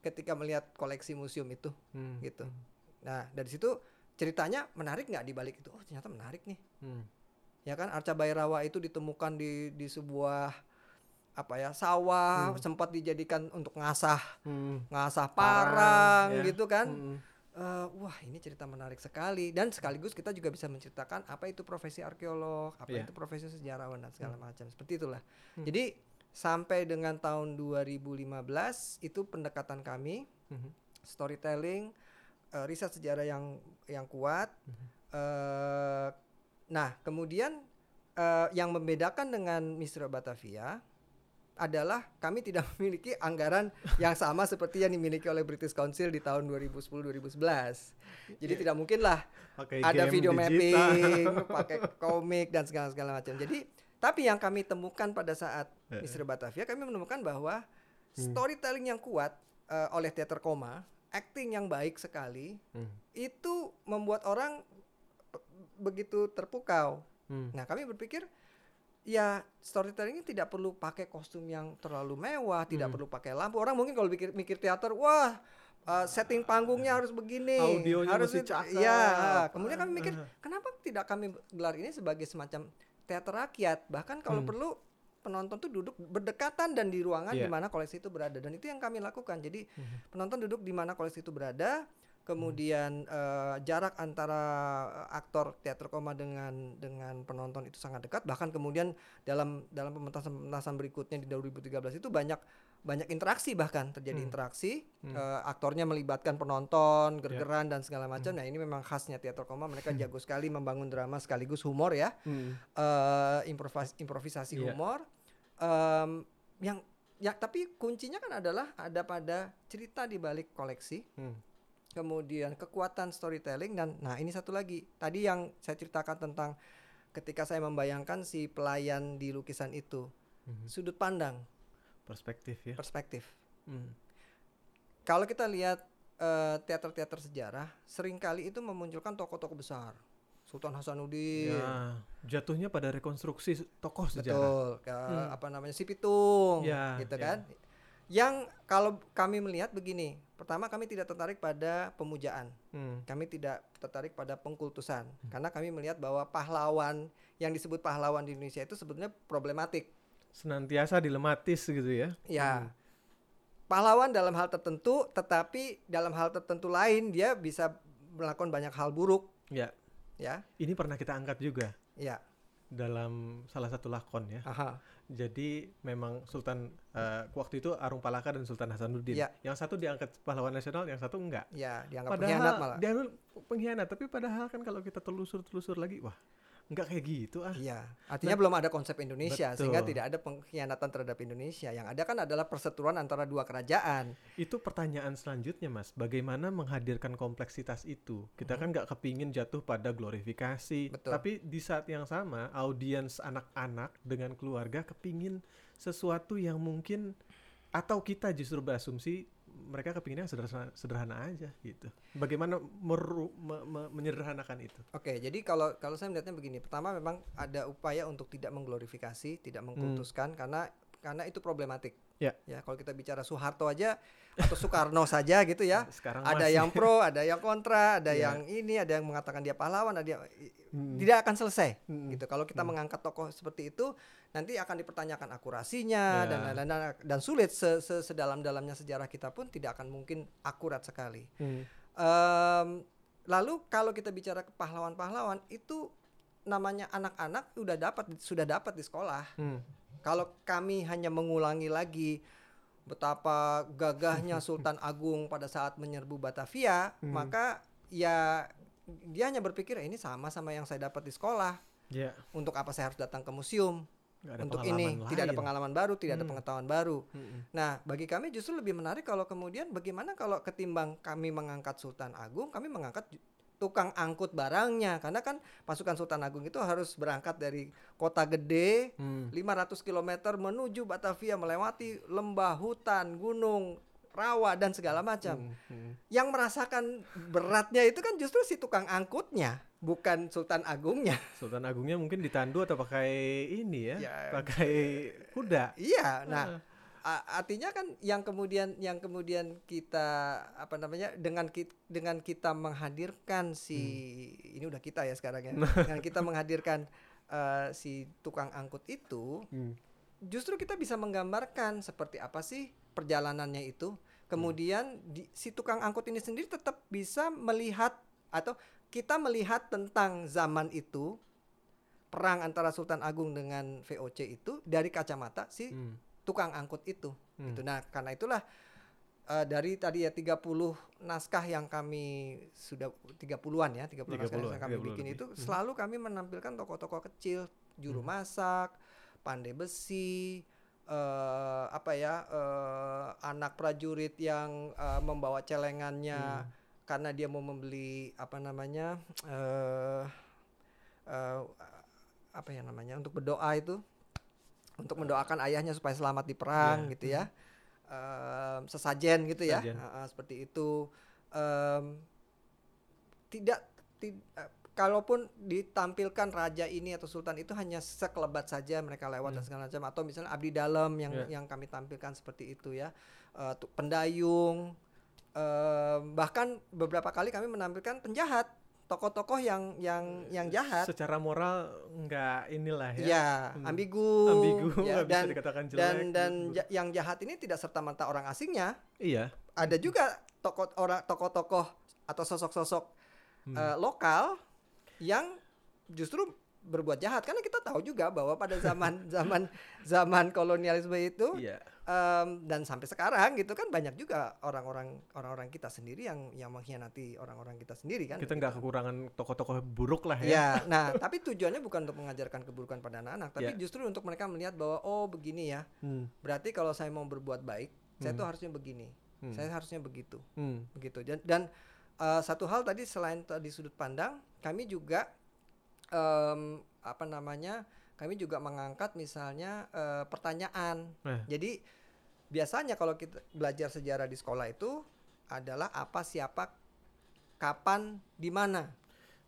ketika melihat koleksi museum itu, Hmm. gitu. Nah dari situ ceritanya menarik nggak di balik itu? Oh ternyata menarik nih. Hmm. Ya kan Arca Bairawa itu ditemukan di di sebuah apa ya sawah sempat dijadikan untuk ngasah Hmm. ngasah Parang, parang, ya. gitu kan. Hmm. Eh, wah ini cerita menarik sekali dan sekaligus kita juga bisa menceritakan apa itu profesi arkeolog, apa Iya. itu profesi sejarawan dan segala macam seperti itulah. Hmm. Jadi sampai dengan tahun 2015 itu pendekatan kami Mhm. storytelling, eh, riset sejarah yang yang kuat. Mhm. eh nah kemudian eh, yang membedakan dengan Misteri Batavia adalah kami tidak memiliki anggaran yang sama seperti yang dimiliki oleh British Council di tahun 2010-2011. Jadi tidak mungkin lah Pakai ada video digital. mapping, pakai komik dan segala segala macam. Jadi tapi yang kami temukan pada saat Misteri Batavia kami menemukan bahwa storytelling yang kuat eh, oleh teater koma, acting yang baik sekali Hmm. itu membuat orang begitu terpukau. Hmm. Nah, kami berpikir ya storytelling ini tidak perlu pakai kostum yang terlalu mewah, tidak Hmm. perlu pakai lampu. Orang mungkin kalau mikir mikir teater, wah uh, setting panggungnya harus begini, Audionya harus itu- cakep. Iya, kemudian kami mikir, kenapa tidak kami gelar ini sebagai semacam teater rakyat? Bahkan kalau Hmm. perlu penonton tuh duduk berdekatan dan di ruangan Iya. di mana koleksi itu berada dan itu yang kami lakukan. Jadi Mhm. penonton duduk di mana koleksi itu berada, kemudian eh, jarak antara eh, aktor teater koma dengan dengan penonton itu sangat dekat. Bahkan kemudian dalam dalam pementasan pementasan berikutnya di 2013 itu banyak banyak interaksi bahkan terjadi Hmm. interaksi Hmm. Eh, aktornya melibatkan penonton gergeran dan segala macam. Nah ini memang khasnya teater koma mereka jago sekali membangun drama sekaligus humor ya Hmm. eh improvis- improvisasi Iya. humor Em, yang ya tapi kuncinya kan adalah ada pada cerita di balik koleksi Hmm. kemudian kekuatan storytelling dan nah ini satu lagi tadi yang saya ceritakan tentang ketika saya membayangkan si pelayan di lukisan itu Mhm. sudut pandang Perspektif ya. perspektif Hmm. kalau kita lihat eh, teater-teater sejarah sering kali itu memunculkan tokoh-tokoh besar Sultan Hasanuddin Ya, jatuhnya pada rekonstruksi tokoh sejarah. Betul, ke Hmm. apa namanya si Pitung, Ya, gitu ya. kan. Yang kalau kami melihat begini, pertama kami tidak tertarik pada pemujaan, Hmm. kami tidak tertarik pada pengkultusan, karena kami melihat bahwa pahlawan yang disebut pahlawan di Indonesia itu sebetulnya problematik. Senantiasa dilematis gitu ya. Ya, Hmm. pahlawan dalam hal tertentu, tetapi dalam hal tertentu lain dia bisa melakukan banyak hal buruk, Ya, ya, ini pernah kita angkat juga ya, dalam salah satu lakon ya. aha, Jadi memang Sultan eh, waktu itu Arung Palaka dan Sultan Hasanuddin. Ya. Yang satu diangkat pahlawan nasional, yang satu enggak. ya dianggap padahal pengkhianat malah. dia pengkhianat, tapi padahal kan kalau kita telusur-telusur lagi, wah, enggak kayak gitu ah. Iya, artinya belum ada konsep Indonesia Betul. sehingga tidak ada pengkhianatan terhadap Indonesia. Yang ada kan adalah perseteruan antara dua kerajaan. Itu pertanyaan selanjutnya, Mas. Bagaimana menghadirkan kompleksitas itu? Kita kan nggak kepingin jatuh pada glorifikasi, Betul. tapi di saat yang sama, audiens anak-anak dengan keluarga kepingin sesuatu yang mungkin atau kita justru berasumsi mereka kepinginnya sederhana, sederhana aja gitu. Bagaimana meru, me- me- menyederhanakan itu? Oke, jadi kalau kalau saya melihatnya begini, pertama memang ada upaya untuk tidak mengglorifikasi, tidak mengkultuskan karena karena itu problematik. Ya. Ya, kalau kita bicara Soeharto aja atau Soekarno saja gitu ya. Sekarang Ada masih. yang pro, ada yang kontra, ada Iya. yang ini, ada yang mengatakan dia pahlawan, ada yang Hmm. tidak akan selesai Hmm. gitu. Kalau kita mengangkat tokoh seperti itu, nanti akan dipertanyakan akurasinya Ya. dan lain-lain dan sulit se- se- sedalam-dalamnya sejarah kita pun tidak akan mungkin akurat sekali. Hmm. Em, lalu kalau kita bicara ke pahlawan-pahlawan itu namanya anak-anak sudah dapat sudah dapat di sekolah. Hmm. Kalau kami hanya mengulangi lagi betapa gagahnya Sultan Agung pada saat menyerbu Batavia, Hmm. maka ya dia hanya berpikir "Eh, ini sama sama yang saya dapat di sekolah. Ya, Untuk apa saya harus datang ke museum? Ada Untuk ini tidak ada lain. pengalaman baru, tidak ada Hmm. pengetahuan baru. Hmm. Nah, bagi kami justru lebih menarik kalau kemudian bagaimana kalau ketimbang kami mengangkat Sultan Agung, kami mengangkat tukang angkut barangnya karena kan pasukan Sultan Agung itu harus berangkat dari kota gede Hmm. 500 km menuju Batavia melewati lembah, hutan, gunung, rawa dan segala macam. Hmm. Hmm. Yang merasakan beratnya itu kan justru si tukang angkutnya bukan Sultan Agungnya. Sultan Agungnya mungkin ditandu atau pakai ini ya, Ya, pakai kuda. Iya, nah Ah. artinya kan yang kemudian yang kemudian kita apa namanya dengan kita, dengan kita menghadirkan si ini udah kita ya sekarang ya dengan kita menghadirkan eh, si tukang angkut itu Hmm. justru kita bisa menggambarkan seperti apa sih perjalanannya itu kemudian di- si tukang angkut ini sendiri tetap bisa melihat atau kita melihat tentang zaman itu perang antara Sultan Agung dengan VOC itu dari kacamata si Hmm. tukang angkut itu Hmm. gitu. Nah, karena itulah eh, dari tadi ya 30 naskah yang kami sudah 30-an ya, 30 naskah 30, yang kami 30 bikin lebih. itu Hmm. selalu kami menampilkan tokoh-tokoh kecil, juru masak, pandai besi, eh apa ya, eh, anak prajurit yang eh, membawa celengannya Hmm. Karena dia mau membeli apa namanya? eh eh, apa ya namanya? untuk berdoa itu untuk mendoakan ayahnya supaya selamat di perang Iya. gitu ya. Em, sesajen gitu ya. Ah, seperti itu. Em, tidak tid- eh, kalaupun ditampilkan raja ini atau sultan itu hanya sekelebat saja mereka lewat dan Hmm. segala macam atau misalnya abdi dalam yang Ya. yang kami tampilkan seperti itu ya. Tu- pendayung em, bahkan beberapa kali kami menampilkan penjahat, tokoh-tokoh yang yang yang jahat. Secara moral nggak inilah ya. Ya, ambigu, Ambigu ya, bisa dan dikatakan jelek. dan dan gitu. ja- yang jahat ini tidak serta merta orang asingnya. iya. Ada juga tokoh orang tokoh-tokoh atau sosok-sosok Hmm. eh, lokal yang justru berbuat jahat karena kita tahu juga bahwa pada zaman zaman zaman kolonialisme itu Iya. em, dan sampai sekarang gitu kan banyak juga orang-orang orang-orang kita sendiri yang yang mengkhianati orang-orang kita sendiri kan. Kita nggak kekurangan tokoh-tokoh buruk lah ya. Ya, nah tapi tujuannya bukan untuk mengajarkan keburukan pada anak-anak, tapi Ya. justru untuk mereka melihat bahwa oh begini ya. Hmm. Berarti kalau saya mau berbuat baik, saya Hmm. tuh harusnya begini. Hmm. Saya harusnya begitu, Hmm. begitu. Dan, dan eh, satu hal tadi selain tadi sudut pandang, kami juga em, apa namanya? Kami juga mengangkat misalnya eh, pertanyaan. Eh. Jadi biasanya kalau kita belajar sejarah di sekolah itu adalah apa, siapa, kapan, di mana.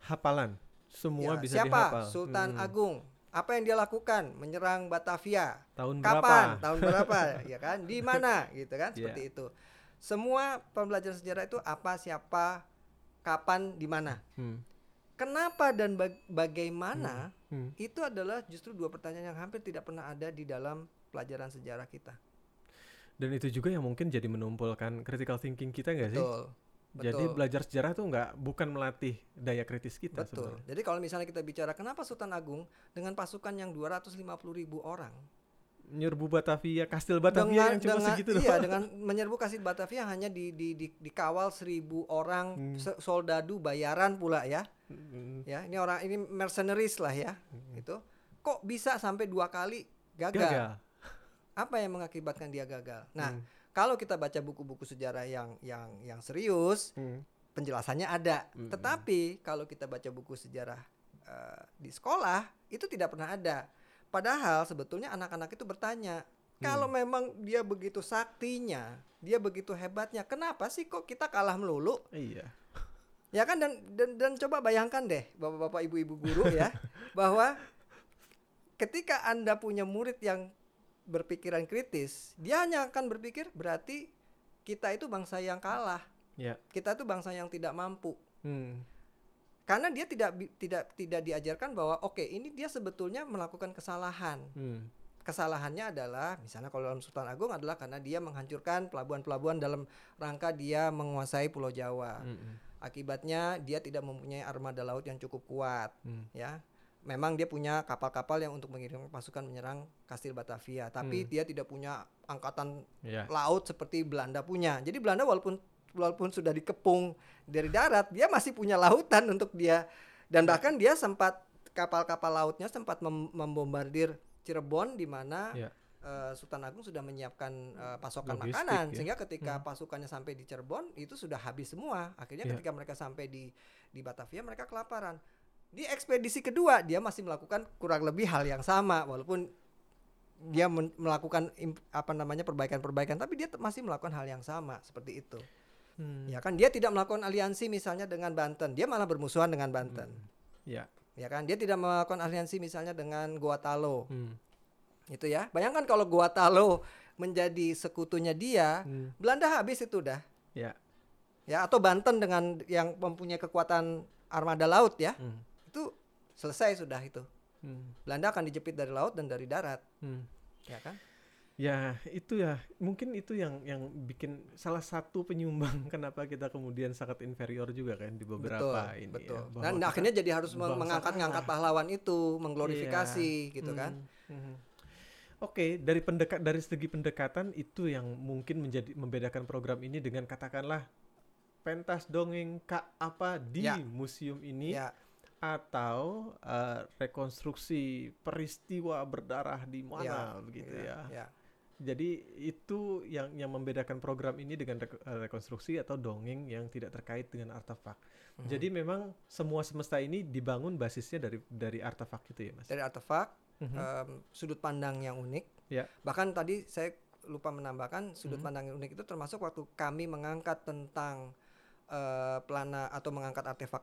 Hafalan. Semua Ya, bisa siapa? dihafal. Sultan Hmm. Agung. Apa yang dia lakukan? Menyerang Batavia. Tahun Kapan? berapa? Tahun berapa? ya kan? Di mana? Gitu kan? Iya. Seperti itu. Semua pembelajaran sejarah itu apa, siapa, kapan, di mana. Hmm. Kenapa dan bag- bagaimana? Hmm. Itu adalah justru dua pertanyaan yang hampir tidak pernah ada di dalam pelajaran sejarah kita. Dan itu juga yang mungkin jadi menumpulkan critical thinking kita nggak sih? Betul. Jadi betul. belajar sejarah tuh nggak bukan melatih daya kritis kita Betul. sebenarnya. Jadi kalau misalnya kita bicara kenapa Sultan Agung dengan pasukan yang 250 ribu orang Nyerbu Batavia, Kastil Batavia yang cuma dengan, segitu iya, dengan menyerbu kasih Batavia hanya di, di, di, dikawal seribu orang Hmm. soldadu bayaran pula ya Hmm. ya ini orang ini mercenaries lah ya itu kok bisa sampai dua kali gagal, Gagal. apa yang mengakibatkan dia gagal nah Hmm. kalau kita baca buku-buku sejarah yang yang yang serius Hmm. penjelasannya ada Mm-mm. tetapi kalau kita baca buku sejarah eh, di sekolah itu tidak pernah ada padahal sebetulnya anak-anak itu bertanya kalau memang dia begitu saktinya dia begitu hebatnya kenapa sih kok kita kalah melulu Iya. ya kan dan dan, dan coba bayangkan deh bapak-bapak ibu-ibu guru ya bahwa ketika anda punya murid yang berpikiran kritis dia hanya akan berpikir berarti kita itu bangsa yang kalah Ya. kita itu bangsa yang tidak mampu Hmm. Karena dia tidak tidak tidak diajarkan bahwa oke ini dia sebetulnya melakukan kesalahan Hmm. kesalahannya adalah misalnya kalau dalam Sultan Agung adalah karena dia menghancurkan pelabuhan-pelabuhan dalam rangka dia menguasai Pulau Jawa Hmm. akibatnya dia tidak mempunyai armada laut yang cukup kuat Hmm. ya memang dia punya kapal-kapal yang untuk mengirim pasukan menyerang Kastil Batavia tapi Hmm. dia tidak punya angkatan Ya. laut seperti Belanda punya. Jadi Belanda walaupun walaupun sudah dikepung dari darat, dia masih punya lautan untuk dia dan bahkan dia sempat kapal-kapal lautnya sempat mem- membombardir Cirebon di mana Ya. eh, Sultan Agung sudah menyiapkan eh, pasokan Logistik, makanan ya. sehingga ketika Hmm. pasukannya sampai di Cirebon itu sudah habis semua. Akhirnya Ya. ketika mereka sampai di di Batavia mereka kelaparan. Di ekspedisi kedua dia masih melakukan kurang lebih hal yang sama walaupun dia melakukan apa namanya perbaikan-perbaikan tapi dia masih melakukan hal yang sama seperti itu. Hmm. Ya kan dia tidak melakukan aliansi misalnya dengan Banten, dia malah bermusuhan dengan Banten. Ya. ya kan dia tidak melakukan aliansi misalnya dengan Guatalo Hmm. itu ya bayangkan kalau Guatalo menjadi sekutunya dia Hmm. Belanda habis itu udah Ya. ya atau Banten dengan yang mempunyai kekuatan armada laut ya Hmm. itu selesai sudah itu Hmm. Belanda akan dijepit dari laut dan dari darat Hmm. ya kan Ya itu ya. Mungkin itu yang yang bikin salah satu penyumbang kenapa kita kemudian sangat inferior juga kan di beberapa betul ini betul. ya, dan kita- akhirnya jadi harus mengangkat-ngangkat pahlawan itu mengglorifikasi gitu kan. Hmm, hmm. Oke dari pendekat dari segi pendekatan itu yang mungkin menjadi membedakan program ini dengan katakanlah pentas dongeng kak apa di Ya. museum ini ya. atau eh, rekonstruksi peristiwa berdarah di mana begitu ya. ya Jadi itu yang yang membedakan program ini dengan eh, rekonstruksi atau dongeng yang tidak terkait dengan artefak. Mhm. Jadi memang semua semesta ini dibangun basisnya dari dari artefak itu ya, Mas. dari artefak Mhm. em, sudut pandang yang unik Ya. bahkan tadi saya lupa menambahkan sudut Mhm. pandang yang unik itu termasuk waktu kami mengangkat tentang eh, pelana atau mengangkat artefak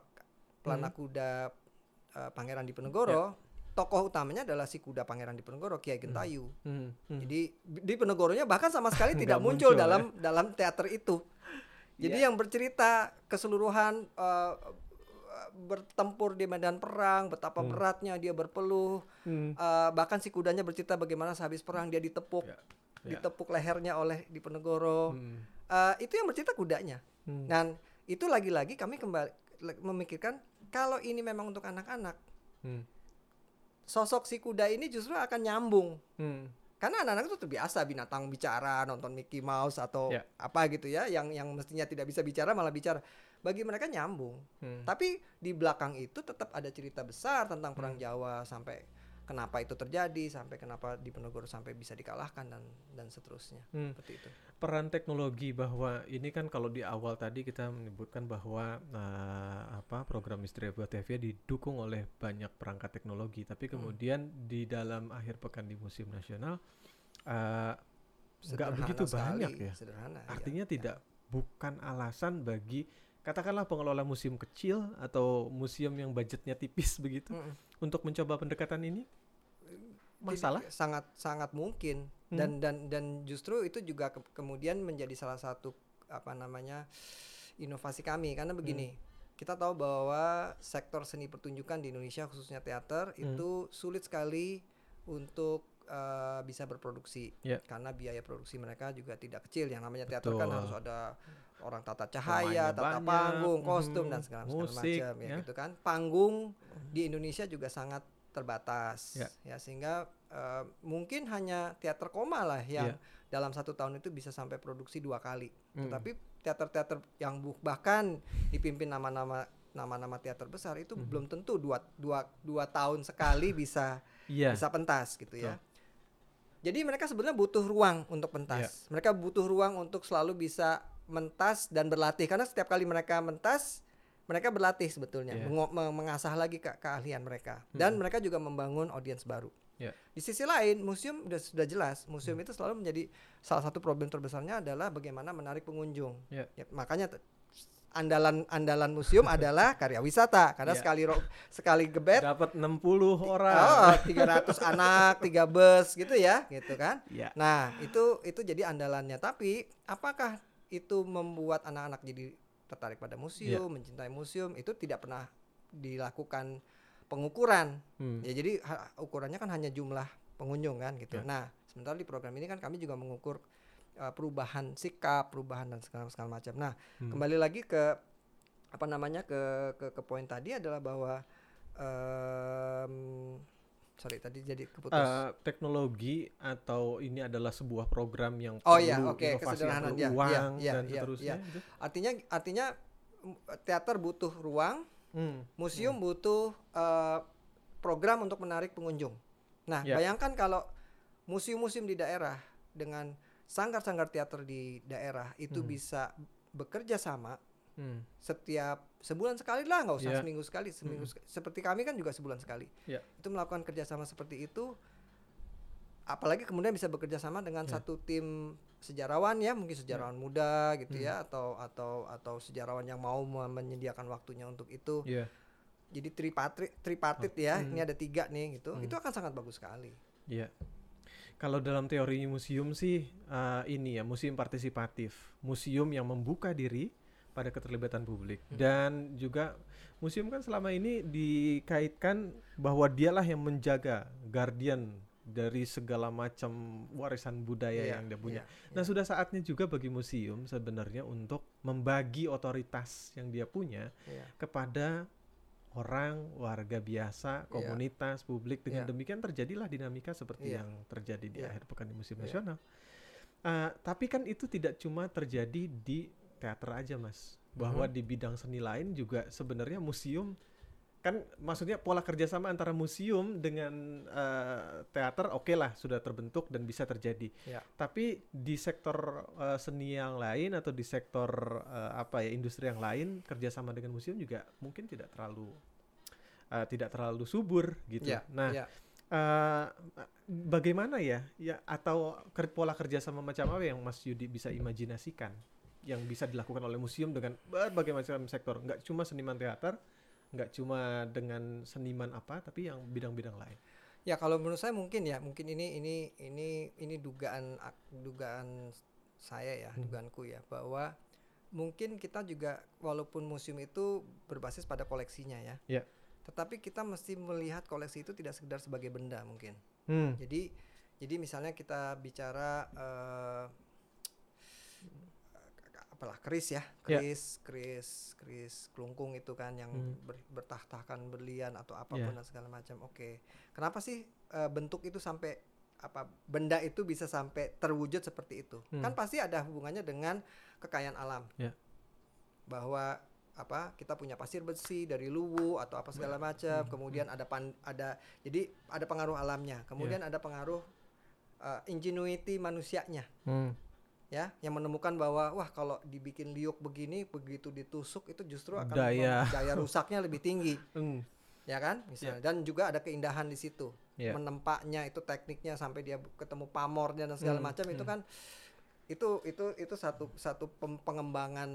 pelana Mhm. kuda eh, Pangeran Diponegoro tokoh utamanya adalah si kuda Pangeran Diponegoro Kiai Gentayu Hmm, hmm. Jadi di Penegoronya bahkan sama sekali tidak muncul, muncul, ya. dalam dalam teater itu. Jadi Iya. yang bercerita keseluruhan eh, bertempur di medan perang, betapa Hmm. beratnya dia berpeluh, Hmm. eh, bahkan si kudanya bercerita bagaimana sehabis perang dia ditepuk, Ya, ya. ditepuk lehernya oleh Diponegoro. Hmm, Eh, itu yang bercerita kudanya. hmm. Dan itu lagi-lagi kami kembali memikirkan kalau ini memang untuk anak-anak, Hmm. Sosok si kuda ini justru akan nyambung. Hmm. karena anak-anak itu terbiasa binatang bicara nonton Mickey Mouse atau Ya. apa gitu ya yang yang mestinya tidak bisa bicara malah bicara bagi mereka nyambung Hmm. tapi di belakang itu tetap ada cerita besar tentang perang Hmm. Jawa sampai kenapa itu terjadi sampai kenapa Diponegoro sampai bisa dikalahkan dan dan seterusnya Hmm. seperti itu peran teknologi bahwa ini kan kalau di awal tadi kita menyebutkan bahwa eh, apa program Misteri Batavia didukung oleh banyak perangkat teknologi tapi Hmm. kemudian di dalam akhir pekan di Museum Nasional eh, nggak begitu sekali, banyak ya sederhana iya. artinya tidak bukan alasan bagi katakanlah pengelola museum kecil atau museum yang budgetnya tipis begitu Mm-mm. untuk mencoba pendekatan ini masalah sangat sangat mungkin Hmm. dan dan dan justru itu juga ke- kemudian menjadi salah satu apa namanya inovasi kami karena begini Hmm. kita tahu bahwa sektor seni pertunjukan di Indonesia khususnya teater Hmm. itu sulit sekali untuk eh, bisa berproduksi Ya. karena biaya produksi mereka juga tidak kecil yang namanya teater kan Betul. harus ada orang tata cahaya, tata banyak, panggung, kostum mhm, dan segala, segala macam ya ya. gitu kan. Panggung di Indonesia juga sangat terbatas Ya. ya, sehingga eh, mungkin hanya teater koma lah yang Ya. dalam satu tahun itu bisa sampai produksi dua kali. Hmm. Tetapi teater-teater yang bahkan dipimpin nama-nama nama-nama teater besar itu Mhm. belum tentu dua, dua, dua tahun sekali bisa iya bisa pentas gitu ya. Jadi mereka sebenarnya butuh ruang untuk pentas. Iya. Mereka butuh ruang untuk selalu bisa mentas dan berlatih karena setiap kali mereka mentas mereka berlatih sebetulnya Iya. mengo- me- mengasah lagi ke keahlian mereka dan Hmm. mereka juga membangun audiens baru. Iya. Di sisi lain museum sudah sudah jelas museum itu selalu menjadi salah satu problem terbesarnya adalah bagaimana menarik pengunjung. Iya. Ya, makanya andalan andalan museum adalah karya wisata karena Iya. sekali sekali gebet dapat 60 orang Oh, 300 anak, tiga bus gitu ya, gitu kan. ya Nah, itu itu jadi andalannya. Tapi apakah itu membuat anak-anak jadi tertarik pada museum, mencintai museum? Itu tidak pernah dilakukan pengukuran. Hmm. Ya, jadi ukurannya kan hanya jumlah pengunjung kan gitu. Ya. Nah, sementara di program ini kan kami juga mengukur uh, perubahan sikap, perubahan dan segala segala macam. Nah, Hmm. kembali lagi ke apa namanya ke ke, ke poin tadi adalah bahwa em, sorry tadi jadi keputus. Eh, teknologi atau ini adalah sebuah program yang Oh perlu iya, oke, inovasi yang kesederhanaan, perlu ya, uang iya, iya, dan iya, seterusnya gitu. artinya artinya teater butuh ruang, Hmm. museum butuh eh, program untuk menarik pengunjung. Nah, Ya. bayangkan kalau museum-museum di daerah dengan sanggar-sanggar teater di daerah itu Hmm. bisa bekerja sama Hmm. setiap sebulan sekali lah nggak usah Ya. seminggu sekali seminggu Mm. sek- seperti kami kan juga sebulan sekali Ya. itu melakukan kerjasama seperti itu apalagi kemudian bisa bekerja sama dengan Ya. satu tim sejarawan ya mungkin sejarawan muda gitu Hmm. ya atau atau atau sejarawan yang mau me- menyediakan waktunya untuk itu Iya. jadi tripartit tripartit Oh, ya hmm. ini ada tiga nih gitu Hmm. itu akan sangat bagus sekali Iya. Kalau dalam teori museum sih eh, ini ya museum partisipatif, museum yang membuka diri pada keterlibatan publik Hmm. dan juga museum kan selama ini dikaitkan bahwa dialah yang menjaga guardian dari segala macam warisan budaya Iya, yang dia punya. iya, Nah iya. sudah saatnya juga bagi museum sebenarnya untuk membagi otoritas yang dia punya Iya. kepada orang, warga biasa, Iya. komunitas, publik. Dengan Iya. demikian terjadilah dinamika seperti Iya. yang terjadi di Iya. akhir pekan di Museum Iya. Nasional. Uh, tapi kan itu tidak cuma terjadi di teater aja, Mas. Bahwa Mhm. di bidang seni lain juga sebenarnya museum kan maksudnya pola kerjasama antara museum dengan uh, teater oke lah sudah terbentuk dan bisa terjadi. Iya. Tapi di sektor uh, seni yang lain atau di sektor uh, apa ya industri yang lain kerjasama dengan museum juga mungkin tidak terlalu uh, tidak terlalu subur gitu. Iya, Nah, iya. uh, bagaimana ya ya atau ker- pola kerjasama macam apa yang Mas Yudi bisa imajinasikan yang bisa dilakukan oleh museum dengan berbagai macam sektor, nggak cuma seniman teater, nggak cuma dengan seniman apa, tapi yang bidang-bidang lain. Ya kalau menurut saya mungkin ya mungkin ini ini ini ini dugaan dugaan saya ya Hmm. dugaanku ya bahwa mungkin kita juga walaupun museum itu berbasis pada koleksinya ya. Ya. Tetapi kita mesti melihat koleksi itu tidak sekedar sebagai benda mungkin. Hmm. Jadi jadi misalnya kita bicara eh, apalah keris ya, Ya. keris, keris, keris kelungkung itu kan yang Hmm. ber- bertahtakan berlian atau apa pun Ya. dan segala macam. Oke, kenapa sih eh, bentuk itu sampai apa benda itu bisa sampai terwujud seperti itu? Hmm. Kan pasti ada hubungannya dengan kekayaan alam. Ya. Bahwa apa kita punya pasir besi dari luwu atau apa segala macam Hmm, kemudian ada pan ada jadi ada pengaruh alamnya kemudian ada pengaruh uh, ingenuity manusianya Hmm. Ya yang menemukan bahwa wah kalau dibikin liuk begini begitu ditusuk itu justru akan Daya. daya rusaknya lebih tinggi Hmm. ya kan misalnya dan juga ada keindahan di situ Ya. menempaknya itu tekniknya sampai dia ketemu pamornya dan segala Hmm, macam itu hmm. kan itu itu itu satu satu pengembangan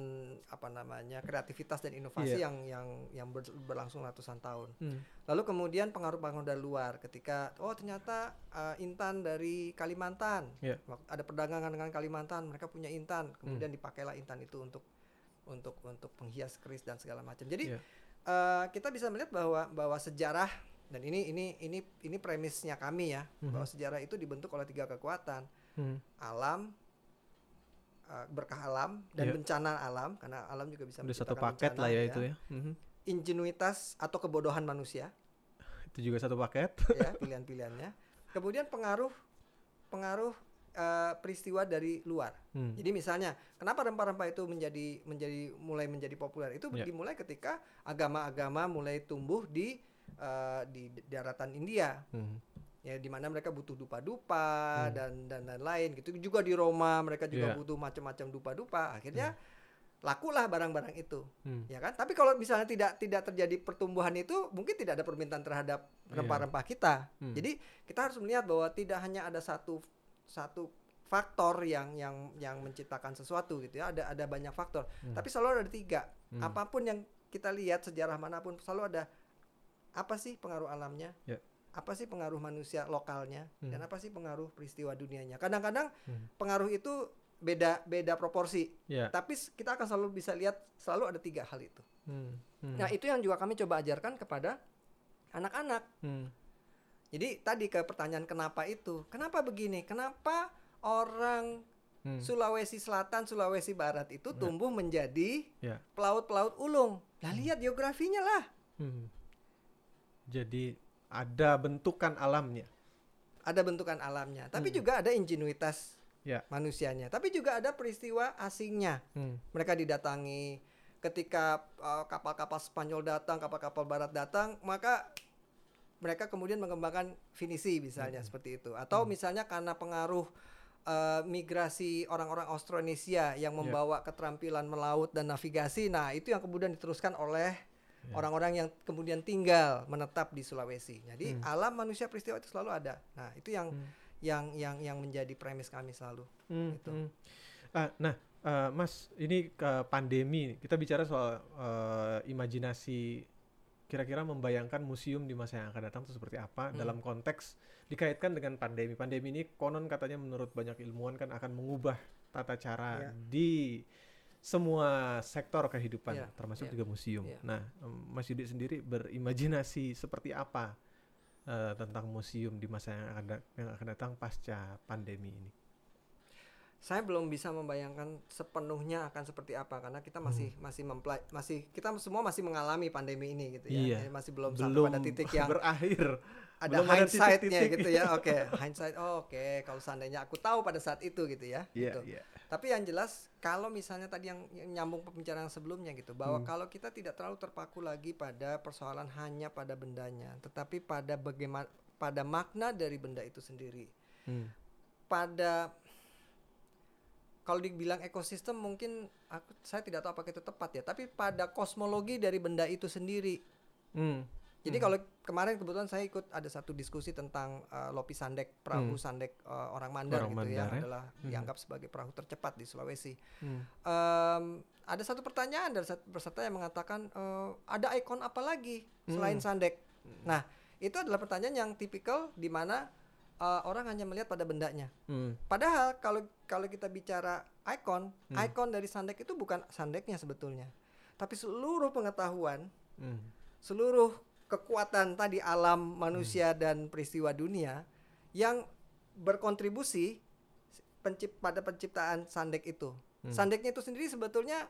apa namanya kreativitas dan inovasi Iya. yang yang yang ber- berlangsung ratusan tahun Hmm. lalu kemudian pengaruh-pengaruh dari luar ketika oh ternyata uh, intan dari Kalimantan. Wak- ada perdagangan dengan Kalimantan mereka punya intan kemudian Hmm. dipakailah intan itu untuk untuk untuk penghias keris dan segala macam jadi Iya. eh, kita bisa melihat bahwa bahwa sejarah dan ini ini ini ini premisnya kami ya Mhm. bahwa sejarah itu dibentuk oleh tiga kekuatan Hmm. alam eh, berkah alam dan Iya. bencana alam karena alam juga bisa Udah satu paket bencana, lah ya itu ya. Mhm. ingenuitas atau kebodohan manusia Itu juga satu paket. ya pilihan-pilihannya kemudian pengaruh pengaruh eh, peristiwa dari luar Hmm. Jadi misalnya, kenapa rempah-rempah itu menjadi menjadi mulai menjadi populer? Itu Ya. dimulai ketika agama-agama mulai tumbuh di eh, di daratan India, Hmm. Ya di mana mereka butuh dupa-dupa Hmm. dan dan lain-lain gitu. Juga di Roma mereka juga Ya. butuh macam-macam dupa-dupa. Akhirnya lakulah barang-barang itu, Hmm. ya kan? Tapi kalau misalnya tidak tidak terjadi pertumbuhan itu, mungkin tidak ada permintaan terhadap Iya. rempah-rempah kita. Hmm. Jadi kita harus melihat bahwa tidak hanya ada satu satu faktor yang yang yang menciptakan sesuatu gitu ya. Ada ada banyak faktor. Hmm. Tapi selalu ada tiga. Hmm. Apa pun yang kita lihat sejarah mana pun selalu ada apa sih pengaruh alamnya? Ya. Apa sih pengaruh manusia lokalnya Hmm. dan apa sih pengaruh peristiwa dunianya? Kadang-kadang Hmm. pengaruh itu beda beda proporsi. Ya. Tapi kita akan selalu bisa lihat selalu ada tiga hal itu. Hmm. Hmm. Nah, itu yang juga kami coba ajarkan kepada anak-anak. Hmm. Jadi tadi ke pertanyaan kenapa itu? Kenapa begini? Kenapa orang Hmm. Sulawesi Selatan, Sulawesi Barat itu Ya. tumbuh menjadi Ya. pelaut-pelaut ulung? Lah lihat geografinya lah. Hmm. Jadi ada bentukan alamnya. Ada bentukan alamnya, tapi Hmm. juga ada ingenuitas Ya. manusianya. Tapi juga ada peristiwa asingnya. Hmm. Mereka didatangi ketika uh, kapal-kapal Spanyol datang, kapal-kapal Barat datang, maka mereka kemudian mengembangkan finisi misalnya Hmm. seperti itu. Atau misalnya karena pengaruh uh, migrasi orang-orang Austronesia yang Ya. membawa keterampilan melaut dan navigasi. Nah, itu yang kemudian diteruskan oleh. Orang-orang yang kemudian tinggal menetap di Sulawesi. Jadi Hmm. alam manusia peristiwa itu selalu ada. Nah, itu yang Hmm. yang yang yang menjadi premis kami selalu. Hmm, Gitu. hmm. Ah, nah, eh, Mas, ini ke pandemi. Kita bicara soal eh, imajinasi kira-kira membayangkan museum di masa yang akan datang itu seperti apa Hmm. dalam konteks dikaitkan dengan pandemi. Pandemi ini konon katanya menurut banyak ilmuwan kan akan mengubah tata cara Iya. di semua sektor kehidupan Iya, termasuk iya, juga museum. iya. Nah, Mas Yudi sendiri berimajinasi seperti apa eh, tentang museum di masa yang akan yang akan datang pasca pandemi ini? saya belum bisa membayangkan sepenuhnya akan seperti apa karena kita masih masih mempelaj masih kita semua masih mengalami pandemi ini gitu ya Iya. Jadi masih belum, sampai Belum pada titik yang berakhir. ada belum ada titik-titik. gitu ya oke hindsight oh, oke kalau seandainya aku tahu pada saat itu gitu ya Iya, gitu. iya. Tapi yang jelas kalau misalnya tadi yang, nyambung pembicaraan sebelumnya gitu bahwa Hmm. kalau kita tidak terlalu terpaku lagi pada persoalan hanya pada bendanya tetapi pada bagaimana pada makna dari benda itu sendiri Hmm. pada kalau dibilang ekosistem mungkin aku saya tidak tahu apakah itu tepat ya tapi pada kosmologi dari benda itu sendiri Hmm. Jadi Hmm. kalau kemarin kebetulan saya ikut ada satu diskusi tentang uh, Lopi Sandek perahu Hmm. Sandek uh, orang Mandar Orang gitu ya Mandar ya. adalah Hmm. dianggap sebagai perahu tercepat di Sulawesi Hmm. Em, ada satu pertanyaan dari satu peserta yang mengatakan eh, ada ikon apa lagi selain Hmm. Sandek nah itu adalah pertanyaan yang tipikal di mana eh, orang hanya melihat pada bendanya Hmm. Padahal kalau kalau kita bicara ikon, Hmm. ikon dari Sandek itu bukan Sandeknya sebetulnya. Tapi seluruh pengetahuan, Hmm. seluruh kekuatan tadi alam manusia dan peristiwa dunia yang berkontribusi pencip pada penciptaan Sandek itu. Hmm. Sandeknya itu sendiri sebetulnya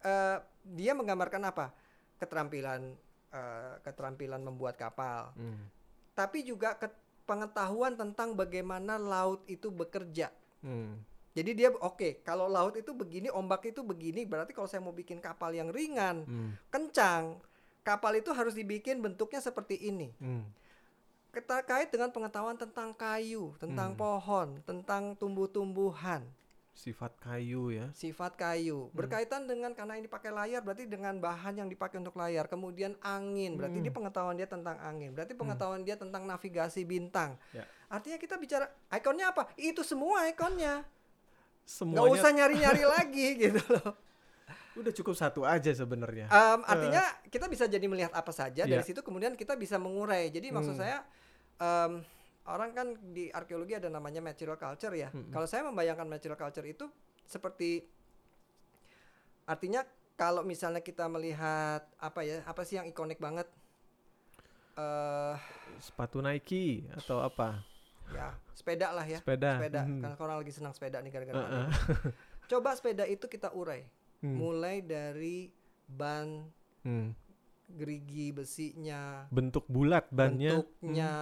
eh, dia menggambarkan apa? Keterampilan eh, keterampilan membuat kapal, Hmm. tapi juga ke- pengetahuan tentang bagaimana laut itu bekerja. Hmm. Jadi dia oke, kalau laut itu begini, ombak itu begini, berarti kalau saya mau bikin kapal yang ringan, Hmm. kencang, kapal itu harus dibikin bentuknya seperti ini. Hmm. Terkait dengan pengetahuan tentang kayu, tentang Hmm. pohon, tentang tumbuh-tumbuhan, Sifat kayu ya. sifat kayu, berkaitan dengan karena ini pakai layar, berarti dengan bahan yang dipakai untuk layar. Kemudian angin, berarti Hmm. dia pengetahuan dia tentang angin, berarti pengetahuan dia tentang navigasi bintang. Ya. Artinya kita bicara ikonnya apa? Itu semua ikonnya. Semuanya usah nyari-nyari lagi gitu loh. Udah cukup satu aja sebenarnya. Em, artinya kita bisa jadi melihat apa saja dari Iya. situ kemudian kita bisa mengurai. Jadi maksud Hmm. saya em, orang kan di arkeologi ada namanya material culture ya. Mm-mm. Kalau saya membayangkan material culture itu seperti artinya kalau misalnya kita melihat apa ya apa sih yang ikonik banget eh Sepatu Nike atau apa? ya sepeda lah ya Sepeda. sepeda Hmm. kan orang lagi senang sepeda nih gara-gara Uh-uh. pandemi. coba sepeda itu kita urai Hmm. mulai dari ban Hmm. gerigi besinya Bentuk bulat bannya. bentuknya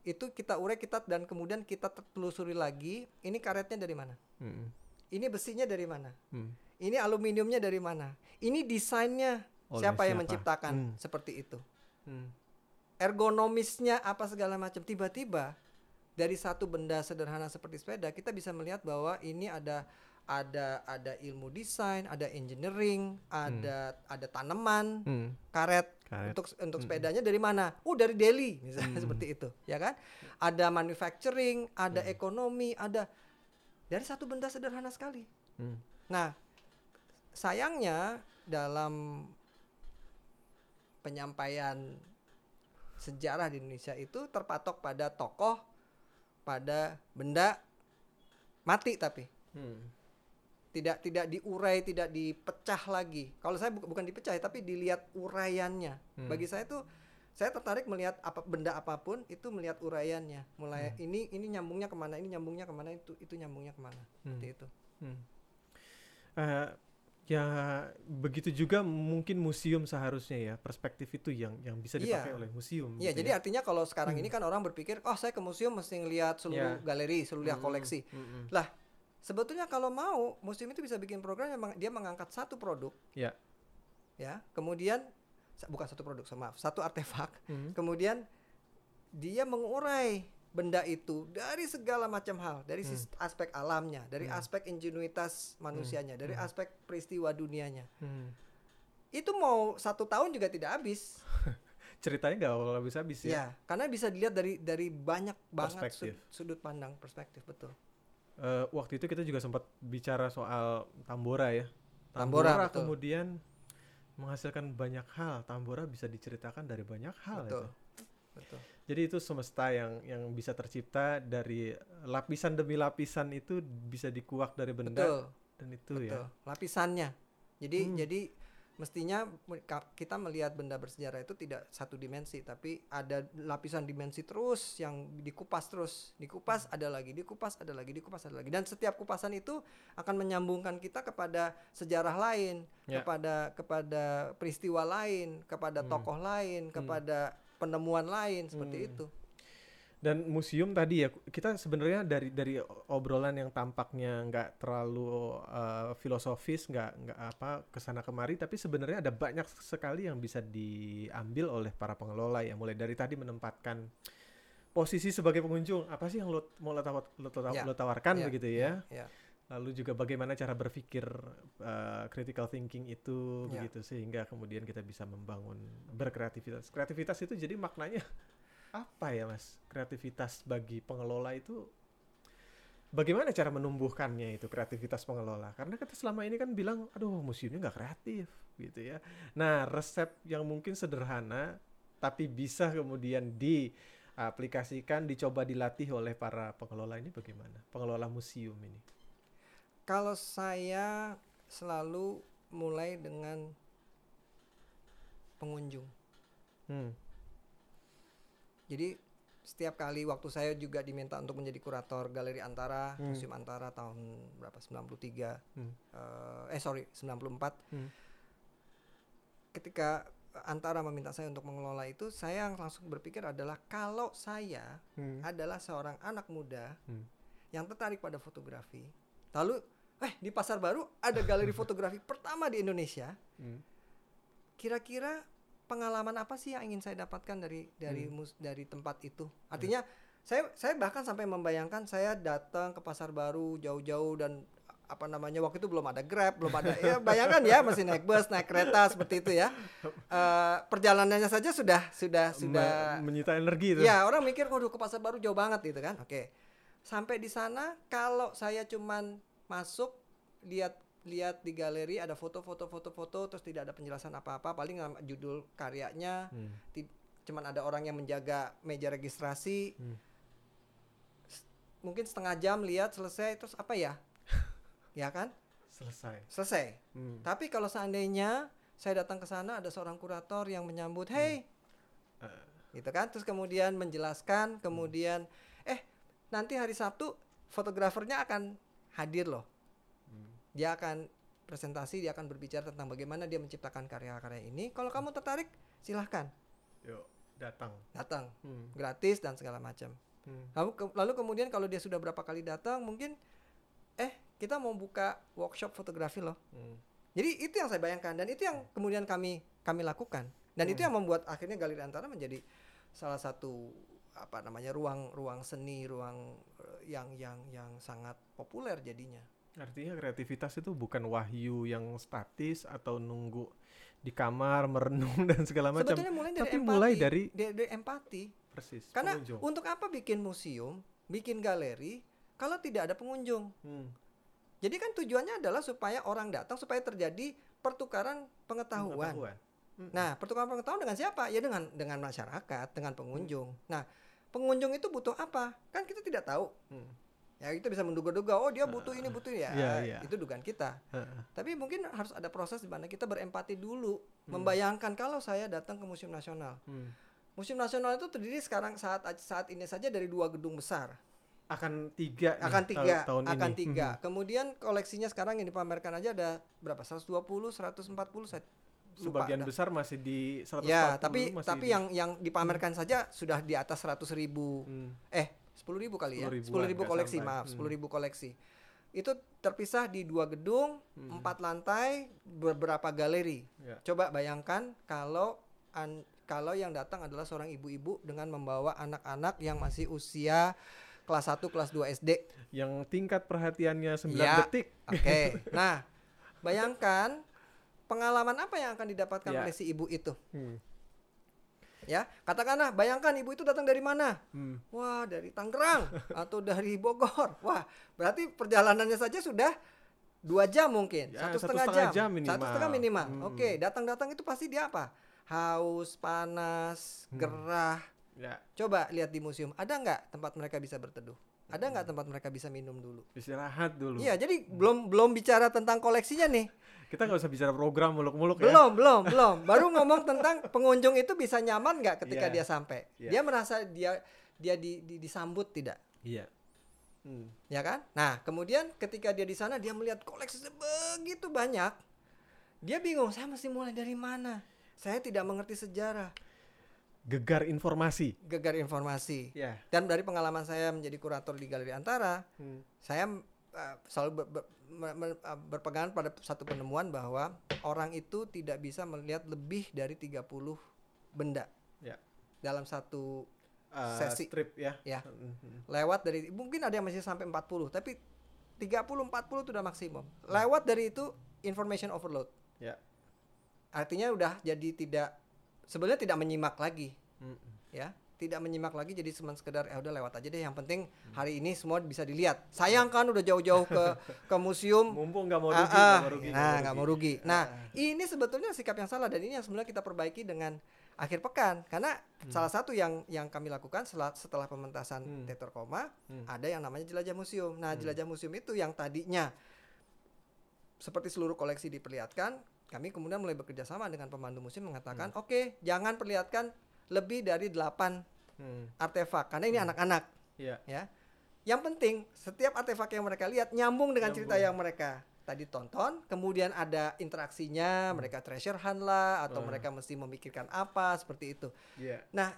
itu kita urai kita dan kemudian kita telusuri lagi ini karetnya dari mana Hmm. ini besinya dari mana Hmm. ini aluminiumnya dari mana ini desainnya Oleh siapa, yang siapa? menciptakan Hmm. seperti itu Hmm. ergonomisnya apa segala macam tiba-tiba dari satu benda sederhana seperti sepeda kita bisa melihat bahwa ini ada ada ada ilmu desain ada engineering ada ada tanaman Hmm. karet Karet. untuk untuk Mm-mm. sepedanya dari mana? Oh dari Delhi misalnya Mm. seperti itu, ya kan? Ada manufacturing, ada Mm. ekonomi, ada dari satu benda sederhana sekali. Hmm. Nah, sayangnya dalam penyampaian sejarah di Indonesia itu terpatok pada tokoh, pada benda mati tapi Hmm. Tidak tidak diurai, tidak dipecah lagi. Kalau saya bu- bukan dipecah, ya, tapi dilihat uraiannya. Hmm. Bagi saya tuh saya tertarik melihat apa benda apa pun itu melihat uraiannya. Mulai ini ini nyambungnya ke mana, ini nyambungnya ke mana, itu itu nyambungnya ke mana. Hmm. Seperti itu. Hmm. Eh, ya begitu juga mungkin museum seharusnya ya perspektif itu yang yang bisa Iya. dipakai oleh museum. Iya, gitu jadi ya. artinya kalau sekarang Hmm. ini kan orang berpikir, oh saya ke museum mesti ngelihat seluruh Iya. galeri, seluruh Hmm, koleksi. hmm, hmm. Lah, sebetulnya kalau mau museum itu bisa bikin program yang meng- dia mengangkat satu produk, Ya. ya, kemudian bukan satu produk, maaf, satu artefak, Hmm. kemudian dia mengurai benda itu dari segala macam hal, dari sis- aspek alamnya, dari Hmm. aspek ingenuitas manusianya, dari Hmm. aspek peristiwa dunianya. Hmm. Itu mau satu tahun juga tidak habis, Ceritanya nggak bakal habis-habis ya. ya, karena bisa dilihat dari dari banyak banget Perspektif. sudut pandang perspektif betul. Eh, waktu itu kita juga sempat bicara soal Tambora ya. Tambora, betul. kemudian menghasilkan banyak hal. Tambora bisa diceritakan dari banyak hal Betul. itu. Betul. Jadi itu semesta yang yang bisa tercipta dari lapisan demi lapisan itu bisa dikuak dari benda Betul. dan itu Betul. ya. Lapisannya. Jadi Hmm. jadi mestinya kita melihat benda bersejarah itu tidak satu dimensi tapi ada lapisan dimensi terus yang dikupas terus dikupas Hmm. ada lagi dikupas ada lagi dikupas ada lagi dan setiap kupasan itu akan menyambungkan kita kepada sejarah lain Ya. kepada kepada peristiwa lain kepada Hmm. tokoh lain Hmm. kepada penemuan lain seperti Hmm. itu Dan museum tadi ya kita sebenarnya dari dari obrolan yang tampaknya nggak terlalu uh, filosofis, nggak nggak apa ke sana kemari, tapi sebenarnya ada banyak sekali yang bisa diambil oleh para pengelola ya. Mulai dari tadi menempatkan posisi sebagai pengunjung, apa sih yang lo mau lo, tawar- lo, taw- Ya. lo tawarkan Ya, begitu ya? ya Lalu juga bagaimana cara berpikir uh, critical thinking itu Ya. begitu sehingga kemudian kita bisa membangun berkreativitas. Kreativitas itu jadi maknanya apa ya mas? Kreativitas bagi pengelola itu bagaimana cara menumbuhkannya itu kreativitas pengelola? Karena kita selama ini kan bilang, aduh museumnya nggak kreatif gitu ya. Nah resep yang mungkin sederhana tapi bisa kemudian diaplikasikan, dicoba dilatih oleh para pengelola ini bagaimana? Pengelola museum ini. Kalau saya selalu mulai dengan pengunjung. Hmm. Jadi setiap kali waktu saya juga diminta untuk menjadi kurator Galeri Antara, Hmm. Museum Antara tahun berapa 93. Hmm. eh, eh sorry, 94. Hmm. Ketika Antara meminta saya untuk mengelola itu, saya yang langsung berpikir adalah kalau saya Hmm. adalah seorang anak muda Hmm. yang tertarik pada fotografi. Lalu eh di Pasar Baru ada galeri fotografi pertama di Indonesia. Hmm. Pengalaman apa sih yang ingin saya dapatkan dari dari Hmm. mus- dari tempat itu artinya saya saya bahkan sampai membayangkan saya datang ke pasar baru jauh-jauh dan apa namanya waktu itu belum ada grab belum ada ya bayangkan ya masih naik bus naik kereta seperti itu ya Eh, perjalanannya saja sudah sudah sudah Me- menyita energi itu. Ya orang mikir waduh ke pasar baru jauh banget gitu kan. Oke. Sampai di sana kalau saya cuman masuk lihat lihat di galeri ada foto-foto foto-foto terus tidak ada penjelasan apa-apa paling judul karyanya Hmm. cuman ada orang yang menjaga meja registrasi Hmm. Mungkin setengah jam lihat selesai terus apa ya ya kan Selesai. selesai Hmm. tapi kalau seandainya saya datang ke sana ada seorang kurator yang menyambut hey Eh, gitu kan terus kemudian menjelaskan kemudian eh nanti hari Sabtu fotografernya akan hadir loh hmm. Dia akan presentasi dia akan berbicara tentang bagaimana dia menciptakan karya-karya ini kalau kamu tertarik silahkan Yuk, datang. datang Hmm. gratis dan segala macam Hmm. lalu ke- lalu kemudian kalau dia sudah berapa kali datang mungkin eh kita mau buka workshop fotografi loh Hmm. jadi itu yang saya bayangkan dan itu yang kemudian kami kami lakukan dan itu Hmm. yang membuat akhirnya galeri antara menjadi salah satu apa namanya ruang-ruang seni ruang eh, yang yang yang sangat populer jadinya Artinya kreativitas itu bukan wahyu yang statis atau nunggu di kamar merenung dan segala macam. sebetulnya mulai dari Tapi empati mulai dari dari, dari empati persis karena pengunjung. untuk apa bikin museum bikin galeri kalau tidak ada pengunjung Hmm. jadi kan tujuannya adalah supaya orang datang supaya terjadi pertukaran pengetahuan Pengetahuan. Hmm. Nah, pertukaran pengetahuan dengan siapa? Ya dengan dengan masyarakat, dengan pengunjung. Nah, pengunjung itu butuh apa? Kan kita tidak tahu. Hmm. Ya kita bisa menduga-duga, oh dia butuh ini, butuh ya. Iya, iya. Itu dugaan kita. Heeh. Tapi mungkin harus ada proses di mana kita berempati dulu, Hmm. membayangkan kalau saya datang ke Museum Nasional. Hmm. Museum Nasional itu terdiri sekarang saat saat ini saja dari dua gedung besar. Akan tiga nih Akan tahun- tiga, tahun akan ini. tiga. Hmm. Kemudian koleksinya sekarang yang dipamerkan aja ada berapa? 120, 140 saya lupa Sebagian besar masih di 140 Ya, tapi masih tapi di- yang yang dipamerkan saja sudah di atas 100 ribu. Hmm. Eh, 10 ribu kali ya. 10 10 ribu koleksi, sampai. maaf, Hmm. 10 ribu koleksi. Itu terpisah di dua gedung, Hmm. empat lantai, beberapa galeri. Ya. Coba bayangkan kalau an- kalau yang datang adalah seorang ibu-ibu dengan membawa anak-anak yang masih usia kelas 1, kelas 2 SD. Yang tingkat perhatiannya 9 Ya. detik. Oke. nah, bayangkan pengalaman apa yang akan didapatkan Ya. oleh si ibu itu? Hmm. Ya, katakanlah bayangkan ibu itu datang dari mana? Hmm. Wah, dari Tangerang atau dari Bogor. Wah, berarti perjalanannya saja sudah dua jam mungkin Ya, satu satu setengah setengah jam, jam satu setengah minimal Hmm. oke datang-datang itu pasti dia apa haus panas Hmm. gerah Ya, coba lihat di museum ada nggak tempat mereka bisa berteduh ada nggak tempat mereka bisa minum dulu istirahat dulu. iya jadi belum belum bicara tentang koleksinya nih Kita nggak usah bicara program muluk-muluk ya. belum belum belum baru ngomong tentang pengunjung itu bisa nyaman nggak ketika Iya. dia sampai Iya. dia merasa dia dia di, di- disambut tidak Iya. Hmm. ya kan? Nah, kemudian ketika dia di sana dia melihat koleksi begitu banyak, dia bingung saya mesti mulai dari mana. Saya tidak mengerti sejarah, Gegar informasi. gegar informasi. Ya. Dan dari pengalaman saya menjadi kurator di Galeri Antara, Hmm. saya uh, selalu ber- ber- me- uh, berpegangan pada satu penemuan bahwa orang itu tidak bisa melihat lebih dari 30 benda Ya. dalam satu Uh, Sesi. strip ya. Ya. Hmm, hmm. lewat dari mungkin ada yang masih sampai 40 tapi 30 40 itu udah maksimum lewat dari itu information overload Ya. artinya udah jadi tidak sebenarnya tidak menyimak lagi Hmm. ya tidak menyimak lagi jadi cuma sekedar ya udah lewat aja deh yang penting hari ini semua bisa dilihat sayang kan udah jauh-jauh ke ke museum Mumpung nggak mau Ah, rugi, ah, mau rugi, nah nggak mau rugi nah Ah. ini sebetulnya sikap yang salah dan ini yang sebenarnya kita perbaiki dengan akhir pekan karena Hmm. salah satu yang yang kami lakukan setelah setelah pementasan Hmm. teater koma Hmm. ada yang namanya jelajah museum nah jelajah museum itu yang tadinya seperti seluruh koleksi diperlihatkan kami kemudian mulai bekerja sama dengan pemandu museum mengatakan Hmm. oke jangan perlihatkan lebih dari 8 Hmm. artefak karena ini Hmm. anak-anak Ya. ya. Yang penting setiap artefak yang mereka lihat nyambung dengan cerita Nyambung. yang mereka tadi tonton, kemudian ada interaksinya, mereka treasure hunt lah atau Hmm. mereka mesti memikirkan apa seperti itu. Ya. Nah,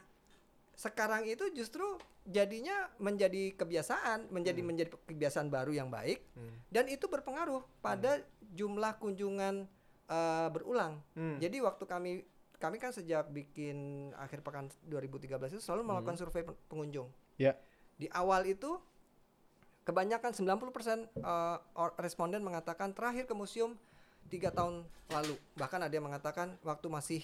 sekarang itu justru jadinya menjadi kebiasaan, menjadi Hmm. menjadi kebiasaan baru yang baik Hmm. dan itu berpengaruh pada jumlah kunjungan eh, berulang. Hmm. Jadi waktu kami kami kan sejak bikin akhir pekan 2013 itu selalu melakukan survei pen- pengunjung. Ya. Di awal itu kebanyakan 90% eh, or- responden mengatakan terakhir ke museum tiga tahun lalu. Bahkan ada yang mengatakan waktu masih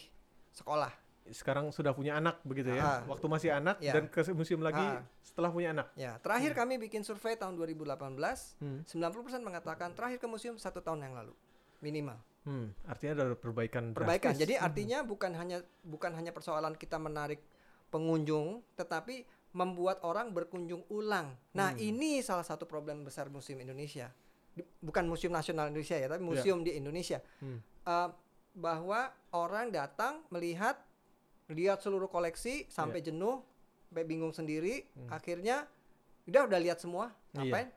sekolah. Sekarang sudah punya anak begitu Ah. ya. Waktu masih anak Ya. dan ke museum lagi Ah. setelah punya anak. Ya, terakhir kami bikin survei tahun 2018, Hmm. 90% mengatakan terakhir ke museum satu tahun yang lalu minimal. Hmm. Artinya ada perbaikan. Perbaikan. drastis. Jadi artinya bukan hanya bukan hanya persoalan kita menarik pengunjung, tetapi membuat orang berkunjung ulang. Nah, Hmm. ini salah satu problem besar museum Indonesia. Bukan museum nasional Indonesia ya, tapi Ya. museum di Indonesia. Hmm. Eh, bahwa orang datang melihat lihat seluruh koleksi sampai jenuh, sampai bingung sendiri. Hmm. akhirnya udah udah lihat semua, Iya. ngapain?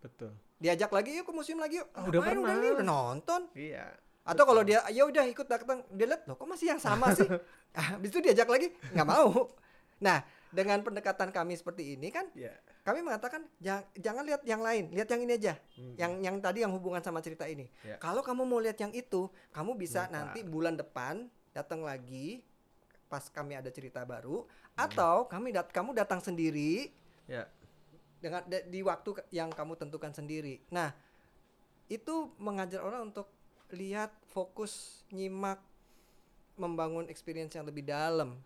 Betul. Diajak lagi yuk ke museum lagi yuk. Ah, udah pernah. nih, udah nonton. Iya. Atau kalau dia ya udah ikut datang, dia lihat loh kok masih yang sama sih. Ah, Habis itu diajak lagi nggak mau. Nah, dengan pendekatan kami seperti ini kan Iya. kami mengatakan "Ja- jangan lihat yang lain, lihat yang ini aja. Hmm. Yang yang tadi yang hubungan sama cerita ini. Ya. Kalau kamu mau lihat yang itu, kamu bisa nanti bulan depan datang lagi pas kami ada cerita baru Hmm. atau kami dat kamu datang sendiri Ya. Dengan di waktu yang kamu tentukan sendiri. Nah, itu mengajar orang untuk lihat, fokus, nyimak, membangun experience yang lebih dalam.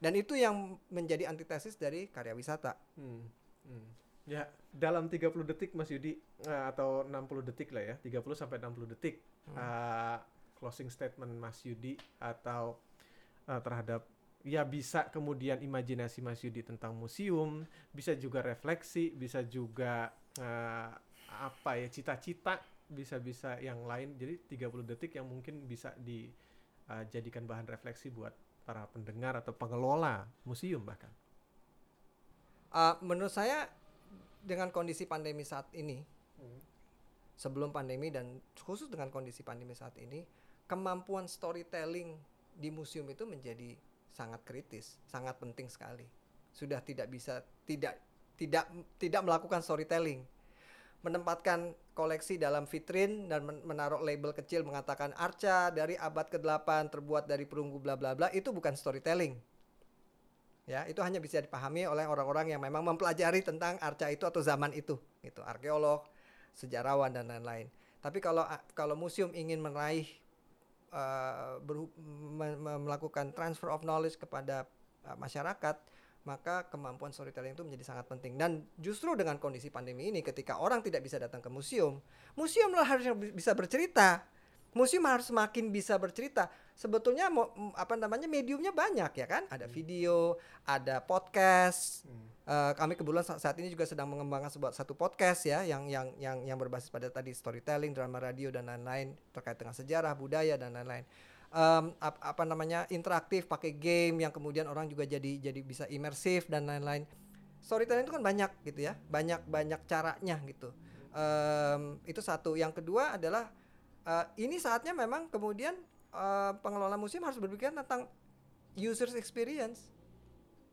Dan itu yang menjadi antitesis dari karya wisata. Hmm. Hmm. Ya, dalam 30 detik Mas Yudi eh, atau 60 detik lah ya, 30 sampai 60 detik Hmm. eh, closing statement Mas Yudi atau eh, terhadap ya bisa kemudian imajinasi Mas Yudi tentang museum, bisa juga refleksi, bisa juga eh, apa ya cita-cita, bisa-bisa yang lain. Jadi 30 detik yang mungkin bisa dijadikan bahan refleksi buat para pendengar atau pengelola museum bahkan. Uh, menurut saya dengan kondisi pandemi saat ini, sebelum pandemi dan khusus dengan kondisi pandemi saat ini, kemampuan storytelling di museum itu menjadi sangat kritis, sangat penting sekali. Sudah tidak bisa tidak tidak tidak melakukan storytelling. Menempatkan koleksi dalam vitrin dan men- menaruh label kecil mengatakan arca dari abad ke-8 terbuat dari perunggu bla bla bla itu bukan storytelling. Ya, itu hanya bisa dipahami oleh orang-orang yang memang mempelajari tentang arca itu atau zaman itu, gitu. Arkeolog, sejarawan dan lain-lain. Tapi kalau kalau museum ingin meraih uh, melakukan transfer of knowledge kepada uh, masyarakat, maka kemampuan storytelling itu menjadi sangat penting. Dan justru dengan kondisi pandemi ini ketika orang tidak bisa datang ke museum museum lah harusnya bi- bisa bercerita. Museum harus semakin bisa bercerita sebetulnya apa namanya mediumnya banyak ya kan? Ada video ada podcast. Eh, kami kebetulan sa- saat ini juga sedang mengembangkan sebuah satu podcast ya yang yang yang yang berbasis pada tadi storytelling drama radio dan lain-lain terkait dengan sejarah budaya dan lain-lain. Em, ap- apa namanya interaktif pakai game yang kemudian orang juga jadi jadi bisa imersif dan lain-lain. Storytelling itu kan banyak gitu ya. Banyak banyak caranya gitu. Em, itu satu. Yang kedua adalah eh, ini saatnya memang kemudian eh, pengelola museum harus berpikir tentang users experience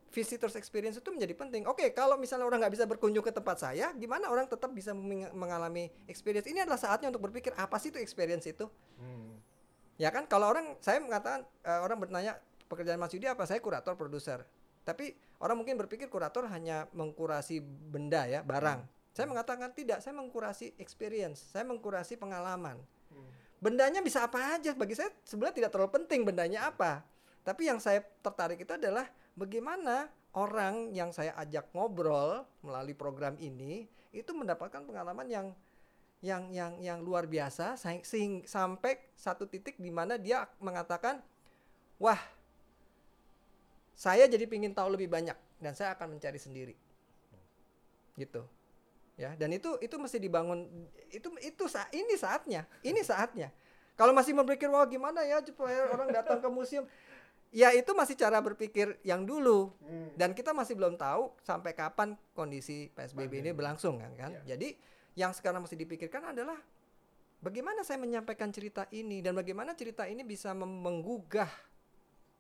visitors experience itu menjadi penting. Oke, kalau misalnya orang nggak bisa berkunjung ke tempat saya, gimana orang tetap bisa meng- mengalami experience? Ini adalah saatnya untuk berpikir apa sih itu experience itu? Hmm. Ya kan? Kalau orang saya mengatakan eh, orang bertanya pekerjaan Mas Yudi apa? Saya kurator produser. Tapi orang mungkin berpikir kurator hanya mengkurasi benda ya, barang. Saya mengatakan tidak, saya mengkurasi experience, saya mengkurasi pengalaman. Bendanya bisa apa aja? Bagi saya sebenarnya tidak terlalu penting bendanya apa. Tapi yang saya tertarik itu adalah bagaimana orang yang saya ajak ngobrol melalui program ini itu mendapatkan pengalaman yang yang yang yang luar biasa sa- sehing- sampai satu titik di mana dia mengatakan wah saya jadi pingin tahu lebih banyak dan saya akan mencari sendiri. Gitu ya dan itu itu mesti dibangun itu itu sa- ini saatnya ini saatnya. Kalau masih berpikir wah gimana ya supaya orang datang ke museum. Ya itu masih cara berpikir yang dulu. Dan kita masih belum tahu sampai kapan kondisi PSBB ini berlangsung kan kan? Jadi yang sekarang mesti dipikirkan adalah bagaimana saya menyampaikan cerita ini dan bagaimana cerita ini bisa menggugah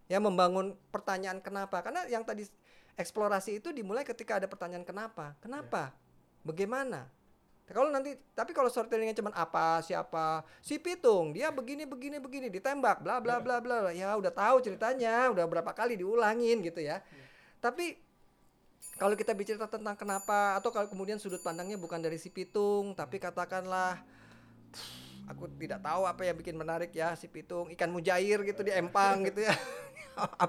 ya membangun pertanyaan kenapa. Karena yang tadi eksplorasi itu dimulai ketika ada pertanyaan kenapa. Kenapa bagaimana? Kalau nanti tapi kalau storytellingnya cuma apa siapa? Si pitung dia begini begini begini ditembak bla bla bla bla. Ya udah tahu ceritanya udah berapa kali diulangin gitu ya. Tapi kalau kita bicara tentang kenapa atau kalau kemudian sudut pandangnya bukan dari si pitung tapi katakanlah aku tidak tahu apa yang bikin menarik ya si pitung ikan mujair gitu di empang gitu ya.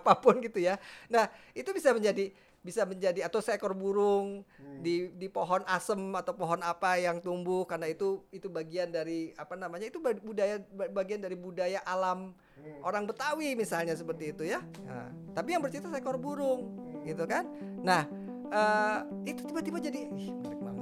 Apa pun gitu ya. Nah itu bisa menjadi bisa menjadi atau seekor burung di di pohon asem atau pohon apa yang tumbuh karena itu itu bagian dari apa namanya itu budaya ba- bagian dari budaya alam orang Betawi misalnya seperti itu ya. Nah, tapi yang bercerita seekor burung gitu kan? Nah eh, itu tiba-tiba jadi ih menarik banget